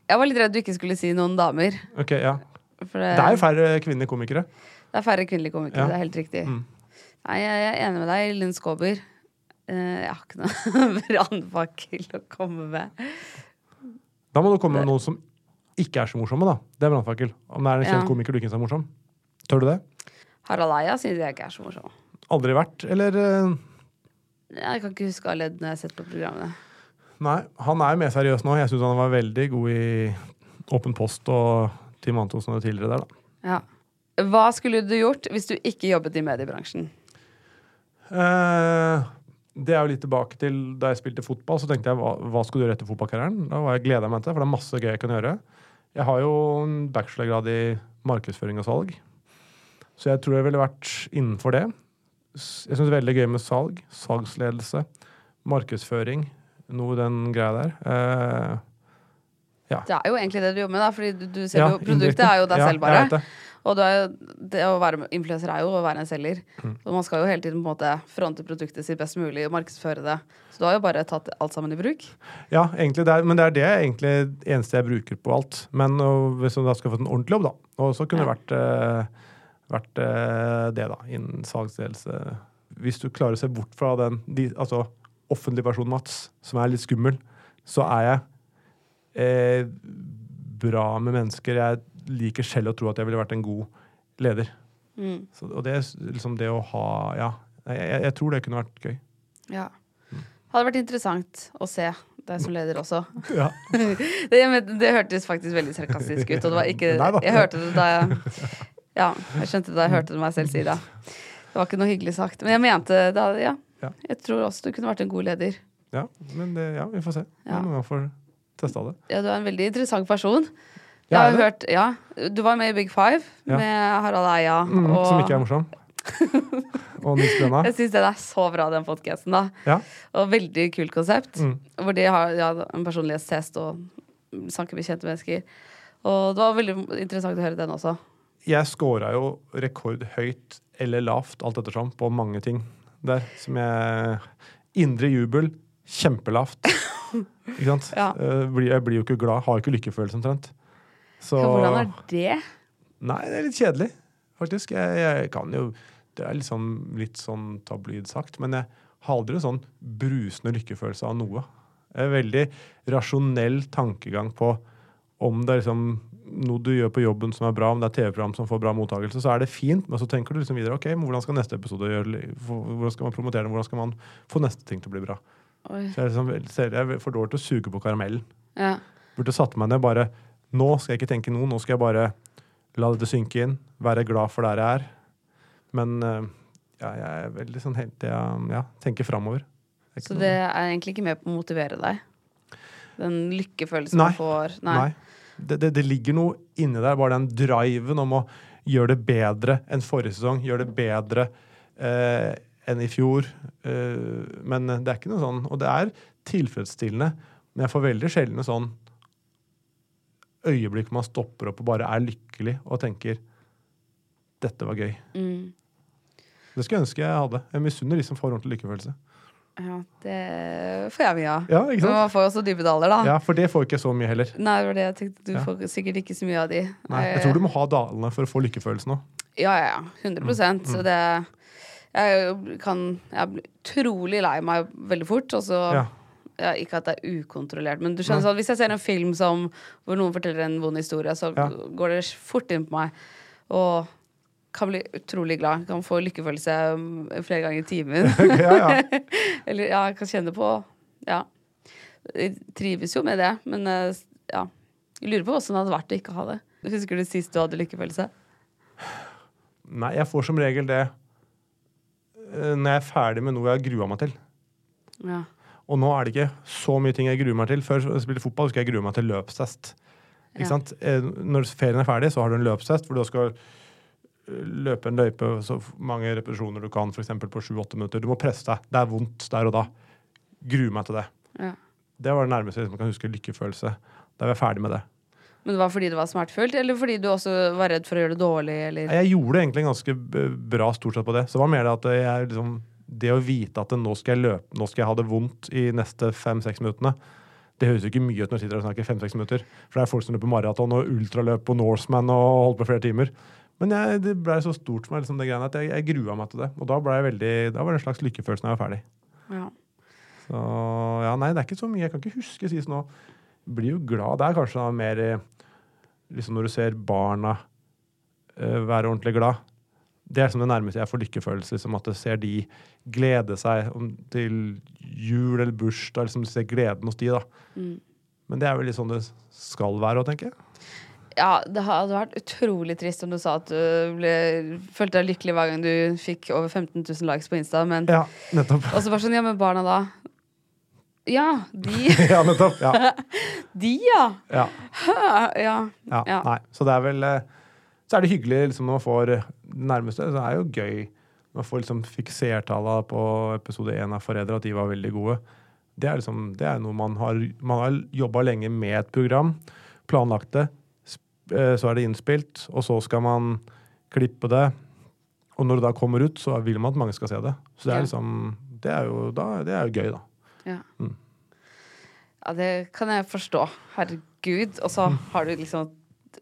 jeg var litt redd du ikke skulle si noen damer. Ok, ja. For det, Det er jo færre kvinnelige komikere. det er færre kvinnelige komikere. Ja. Det er helt riktig. Mm. Nei, jeg, jeg er enig med deg, Linn Skåber. Uh, jeg har ikke noe <laughs> brannfakkel å komme med. Da må du komme med noen som ikke er så morsomme, da. Det er brannfakkel. Om det er en kjent Ja. komiker du ikke syns er morsom. Tør du det? Harald Eia syns jeg ikke er så morsom. Aldri vært, eller eh, Jeg kan ikke huske alle leddene jeg har sett på programmene. Nei, han er mer seriøs nå. Jeg syns han var veldig god i Åpen post og Team Antonsen og tidligere der, da. Ja. Hva skulle du gjort hvis du ikke jobbet i mediebransjen? Eh, det er jo litt tilbake til da jeg spilte fotball. Så tenkte jeg hva, hva skal du gjøre etter fotballkarrieren? Da var jeg gleda meg til det, for det er masse gøy jeg kan gjøre. Jeg har jo en bachelorgrad i markedsføring og salg, så jeg tror jeg ville vært innenfor det. Jeg syns det er veldig gøy med salg, salgsledelse, markedsføring, noe den greia der. Eh, Det er jo egentlig det du jobber med, da, fordi du, du ser Ja, jo Produktet er jo deg Ja, selv, bare. Og du er jo, det å være influenser er jo å være en selger. Mm. Så man skal jo hele tiden på en måte fronte produktet sitt best mulig og markedsføre det. Så du har jo bare tatt alt sammen i bruk. Ja, egentlig det er, men det er det egentlig eneste jeg bruker på alt. Men og hvis du da skal få en ordentlig jobb, da, og så kunne det vært, eh, vært eh, det, da, innen salgsledelse. Hvis du klarer å se bort fra den de, altså, offentlige versjonen Mats, som er litt skummel, så er jeg eh, bra med mennesker. Jeg liker selv å tro at jeg ville vært en god leder. Mm. Så, og det liksom det å ha Ja, jeg, jeg, tror det kunne vært gøy. Ja. Hadde vært interessant å se deg som leder også. Ja. <laughs> det, det hørtes faktisk veldig sarkastisk ut, og det var ikke Nei. Jeg hørte det da jeg <laughs> Ja, jeg skjønte det da jeg hørte det meg selv si det. Det var ikke noe hyggelig sagt. Men jeg mente det. ja. Ja. Jeg tror også du kunne vært en god leder. Ja, men det, ja, vi får se. Ja. Noen gang får testa det. Ja, du er en veldig interessant person. Jeg har hørt, ja, Du var med i Big Five med Harald Eia. Mm, og Som ikke er morsom. <laughs> og Nils Brenna. jeg syns den er så bra, den podkasten. Ja. Og veldig kult konsept. Mm. Hvor de har ja, en personlighetstest og snakker med kjente mennesker. Og det var veldig interessant å høre den også. Jeg scora jo rekordhøyt eller lavt, alt ettersom, på mange ting der. Som jeg Indre jubel, kjempelavt. Ikke sant? <laughs> Ja. Eh, Jeg blir jo ikke glad, har ikke lykkefølelse omtrent. Så Ja, hvordan er det? Nei, det er litt kjedelig, faktisk. Jeg, jeg kan jo Det er sånn, litt sånn tabloid sagt, men jeg har aldri en sånn brusende lykkefølelse av noe. Det er veldig rasjonell tankegang på om det er liksom noe du gjør på jobben som er bra, om det er TV-program som får bra mottakelse, så er det fint, men så tenker du liksom videre ok, men hvordan skal neste episode gjøre Hvordan skal man promotere den, hvordan skal man få neste ting til å bli bra? Oi. Så jeg, liksom, ser jeg er for dårlig til å suge på karamellen. Ja. Burde satt meg ned bare Nå skal jeg ikke tenke noe, nå skal jeg bare la dette synke inn. Være glad for der jeg er. Men eh, ja, jeg er veldig sånn helt jeg, ja, tenker framover. Er Så det er egentlig ikke med på å motivere deg? Den lykkefølelsen Nei. du får? Nei. Det, det, det ligger noe inni der, bare den driven om å gjøre det bedre enn forrige sesong. Gjøre det bedre eh, enn i fjor. Eh, men det er ikke noe sånn Og det er tilfredsstillende, men jeg får veldig sjelden noe sånn øyeblikk man stopper opp og bare er lykkelig og tenker dette var gøy. Mm. Det skulle jeg ønske jeg hadde. Jeg misunner de som får ordentlig lykkefølelse. Ja, det får jeg mye av. Ja, ikke sant? Men man får også dypedaler, da. Ja, For det får ikke så mye heller. Nei, det var det jeg tenkte. Du Ja. får sikkert ikke så mye av de. Nei, jeg tror du må ha dalene for å få lykkefølelsen òg. Ja, ja, ja. 100 Så det Jeg kan Jeg blir utrolig lei meg veldig fort, og så Ja. ja, Ikke at det er ukontrollert, men du skjønner sånn Hvis jeg ser en film som, hvor noen forteller en vond historie, så Ja. går det fort inn på meg. Og kan bli utrolig glad. Kan få lykkefølelse um, flere ganger i timen. <laughs> Ja, ja. <laughs> Eller ja, kan kjenne på Ja. Jeg trives jo med det, men eh, ja. Jeg lurer på hvordan det hadde vært å ikke ha det. Husker du sist du hadde lykkefølelse? Nei, jeg får som regel det eh, når jeg er ferdig med noe jeg har grua meg til. Ja. Og nå er det ikke så mye ting jeg gruer meg til. Før jeg spilte fotball, skal jeg grue meg til løpstest. Ikke Ja. sant? Eh, Når ferien er ferdig, så har du en løpstest hvor du skal løpe en løype så mange repetisjoner du kan, f.eks. på sju-åtte minutter. Du må presse deg. Det er vondt der og da. Grue meg til det. Ja. Det var det nærmeste jeg liksom kan huske lykkefølelse. Da var jeg ferdig med det. Men det var fordi det var smertefullt, eller fordi du også var redd for å gjøre det dårlig, eller Jeg gjorde det egentlig ganske bra stort sett på det. Så det var mer det at jeg liksom Det å vite at nå skal jeg løpe, nå skal jeg ha det vondt i neste fem-seks minuttene. Det høres jo ikke mye ut når jeg sitter og snakker fem-seks minutter. For det er folk som løper maraton og ultraløp og Norseman og holder på flere timer. Men jeg, det ble så stort for meg, liksom, det greiene, at jeg, jeg grua meg til det. Og da ble jeg veldig, da var det en slags lykkefølelse når jeg var ferdig. ja. Så ja, nei, det er ikke så mye. Jeg kan ikke huske sist nå. Blir jo glad. Det er kanskje da mer eh, liksom når du ser barna uh, være ordentlig glad. Det er som det nærmeste jeg får lykkefølelse. Liksom at jeg ser de glede seg om, til jul eller bursdag. Liksom ser gleden hos de, da. Mm. Men det er vel litt sånn det skal være òg, tenker jeg. Ja, det hadde vært utrolig trist om du sa at du ble, følte deg lykkelig hver gang du fikk over 15 000 likes på Insta, men Ja, nettopp. Og så bare sånn, ja, men barna da? Ja, de <laughs> ja, nettopp. Ja. <laughs> De, ja! <laughs> ja. Ja. Ja. Nei. Så det er vel eh, Så er det hyggelig liksom, når man får det nærmeste. Så er det jo gøy når man får liksom fiksertallene på episode én av Foreldre, at de var veldig gode. Det er, liksom, det er noe man har Man har jobba lenge med et program, planlagt det, så er det innspilt, og så skal man klippe det. Og når det da kommer ut, så vil man at mange skal se det. Så det er liksom Det er jo, da, det er jo gøy, da. Ja. Mm. ja, det kan jeg forstå. Herregud. Og så har du liksom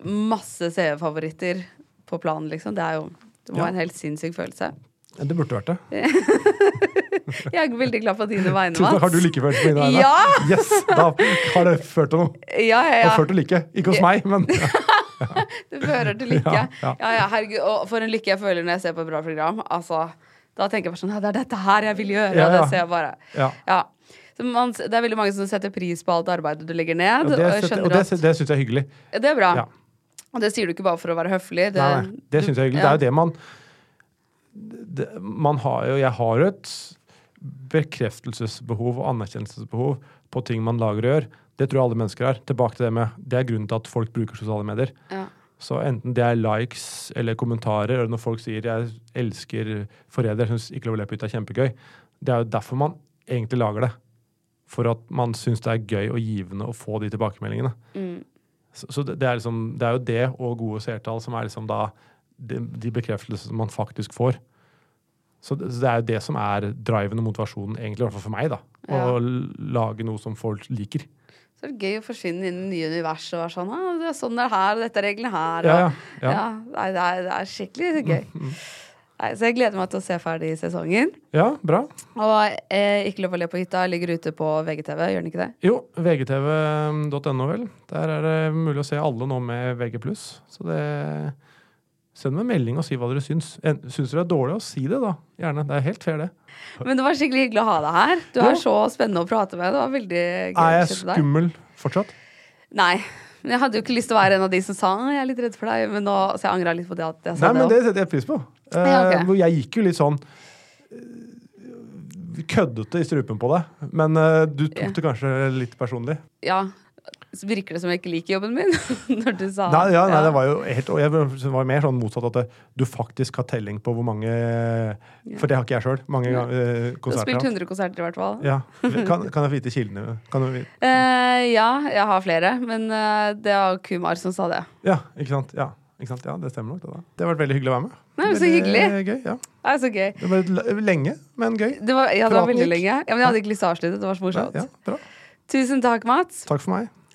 masse seerfavoritter på planen, liksom. Det er jo det må Ja. en helt sinnssyk følelse. Det burde vært det. <laughs> Jeg er veldig glad på dine vegne, Mats. Har du likefølelse på dine vegne? Ja! Yes! Da har det ført til noe. <laughs> Ja, ja, Det har ført til like. Ikke hos meg, men <laughs> <laughs> Det fører til lykke. Ja, Ja, ja. ja. herregud. Og for en lykke jeg føler når jeg ser på et bra program. Altså, da tenker jeg bare sånn det er dette her jeg vil gjøre. Ja, Og det ser jeg bare. ja. Ja. Så man, det er veldig mange som setter pris på alt arbeidet du legger ned. Og og det, jeg setter- og det, at det syns jeg er hyggelig. Det er bra. Ja. Og det sier du ikke bare for å være høflig. Det, Nei, nei, det syns jeg er hyggelig. Det er jo det man det, Man har jo Jeg har jo et bekreftelsesbehov og anerkjennelsesbehov på ting man lager og gjør. Det tror jeg alle mennesker er. Tilbake til det med Det er grunnen til at folk bruker sosiale medier. Ja. Så enten det er likes eller kommentarer, eller når folk sier 'jeg elsker forræder', syns ikke lov å le på ut er kjempegøy, det er jo derfor man egentlig lager det. For at man syns det er gøy og givende å få de tilbakemeldingene. Mm. Så, så det, er liksom, det er jo det og gode seertall som er liksom da de, de bekreftelsene man faktisk får. Så det, så det er jo det som er driven og motivasjonen, egentlig, i hvert fall for meg, da. Å Ja. lage noe som folk liker. Så er gøy å forsvinne inn i nye univers og være sånn ah, det er sånn det er her, og dette er reglene her. Ja, Og, ja, ja. nei, det, er, det er skikkelig gøy. Nei, så jeg gleder meg til å se ferdig sesongen. Ja, bra. Og eh, Ikke lov å le på hytta ligger ute på VGTV, gjør den ikke det? Jo, vgtv.no, vel. Der er det mulig å se alle nå med VG+. Så det Send meg en melding og si hva dere syns. Syns dere det er dårlig, å si det, da. Gjerne. Det er helt fair, det. Men det var skikkelig hyggelig å ha deg her. Du Ja. er så spennende å prate med. Det var veldig gøy Er jeg skummel fortsatt? Nei. Men jeg hadde jo ikke lyst til å være en av de som sa «Å, jeg er litt redd for deg. Men nå, så jeg angra litt på det at jeg sa Nei, men det. det setter jeg pris på. Eh, Ja, okay. Jeg gikk jo litt sånn eh, køddete i strupen på deg, men uh, du tok Ja. det kanskje litt personlig. Ja. Så virker det som jeg ikke liker jobben min, <laughs> når du sa Nei, ja, nei, det var jo helt og Jeg var mer sånn motsatt at du faktisk har telling på hvor mange For det har ikke jeg sjøl. Mange Ja. eh, Du har spilt jeg 100 konserter i hvert fall. Ja. <laughs> Kan, kan jeg få vite kildene? Kan du, vite- Eh, ja, jeg har flere, men eh, det var Kumar som sa det. ja, ikke sant? Ja, ikke sant? Ja, det stemmer nok. Det, da. det har vært veldig hyggelig å være med. Nei, men så hyggelig. Gøy, ja. Er så gøy. Det var lenge, men gøy. Det var, ja, det var veldig lenge. Ja, men jeg hadde ikke lyst til å avslutte. Det var så morsomt. Ja, bra. Tusen takk, Mats. Takk for meg.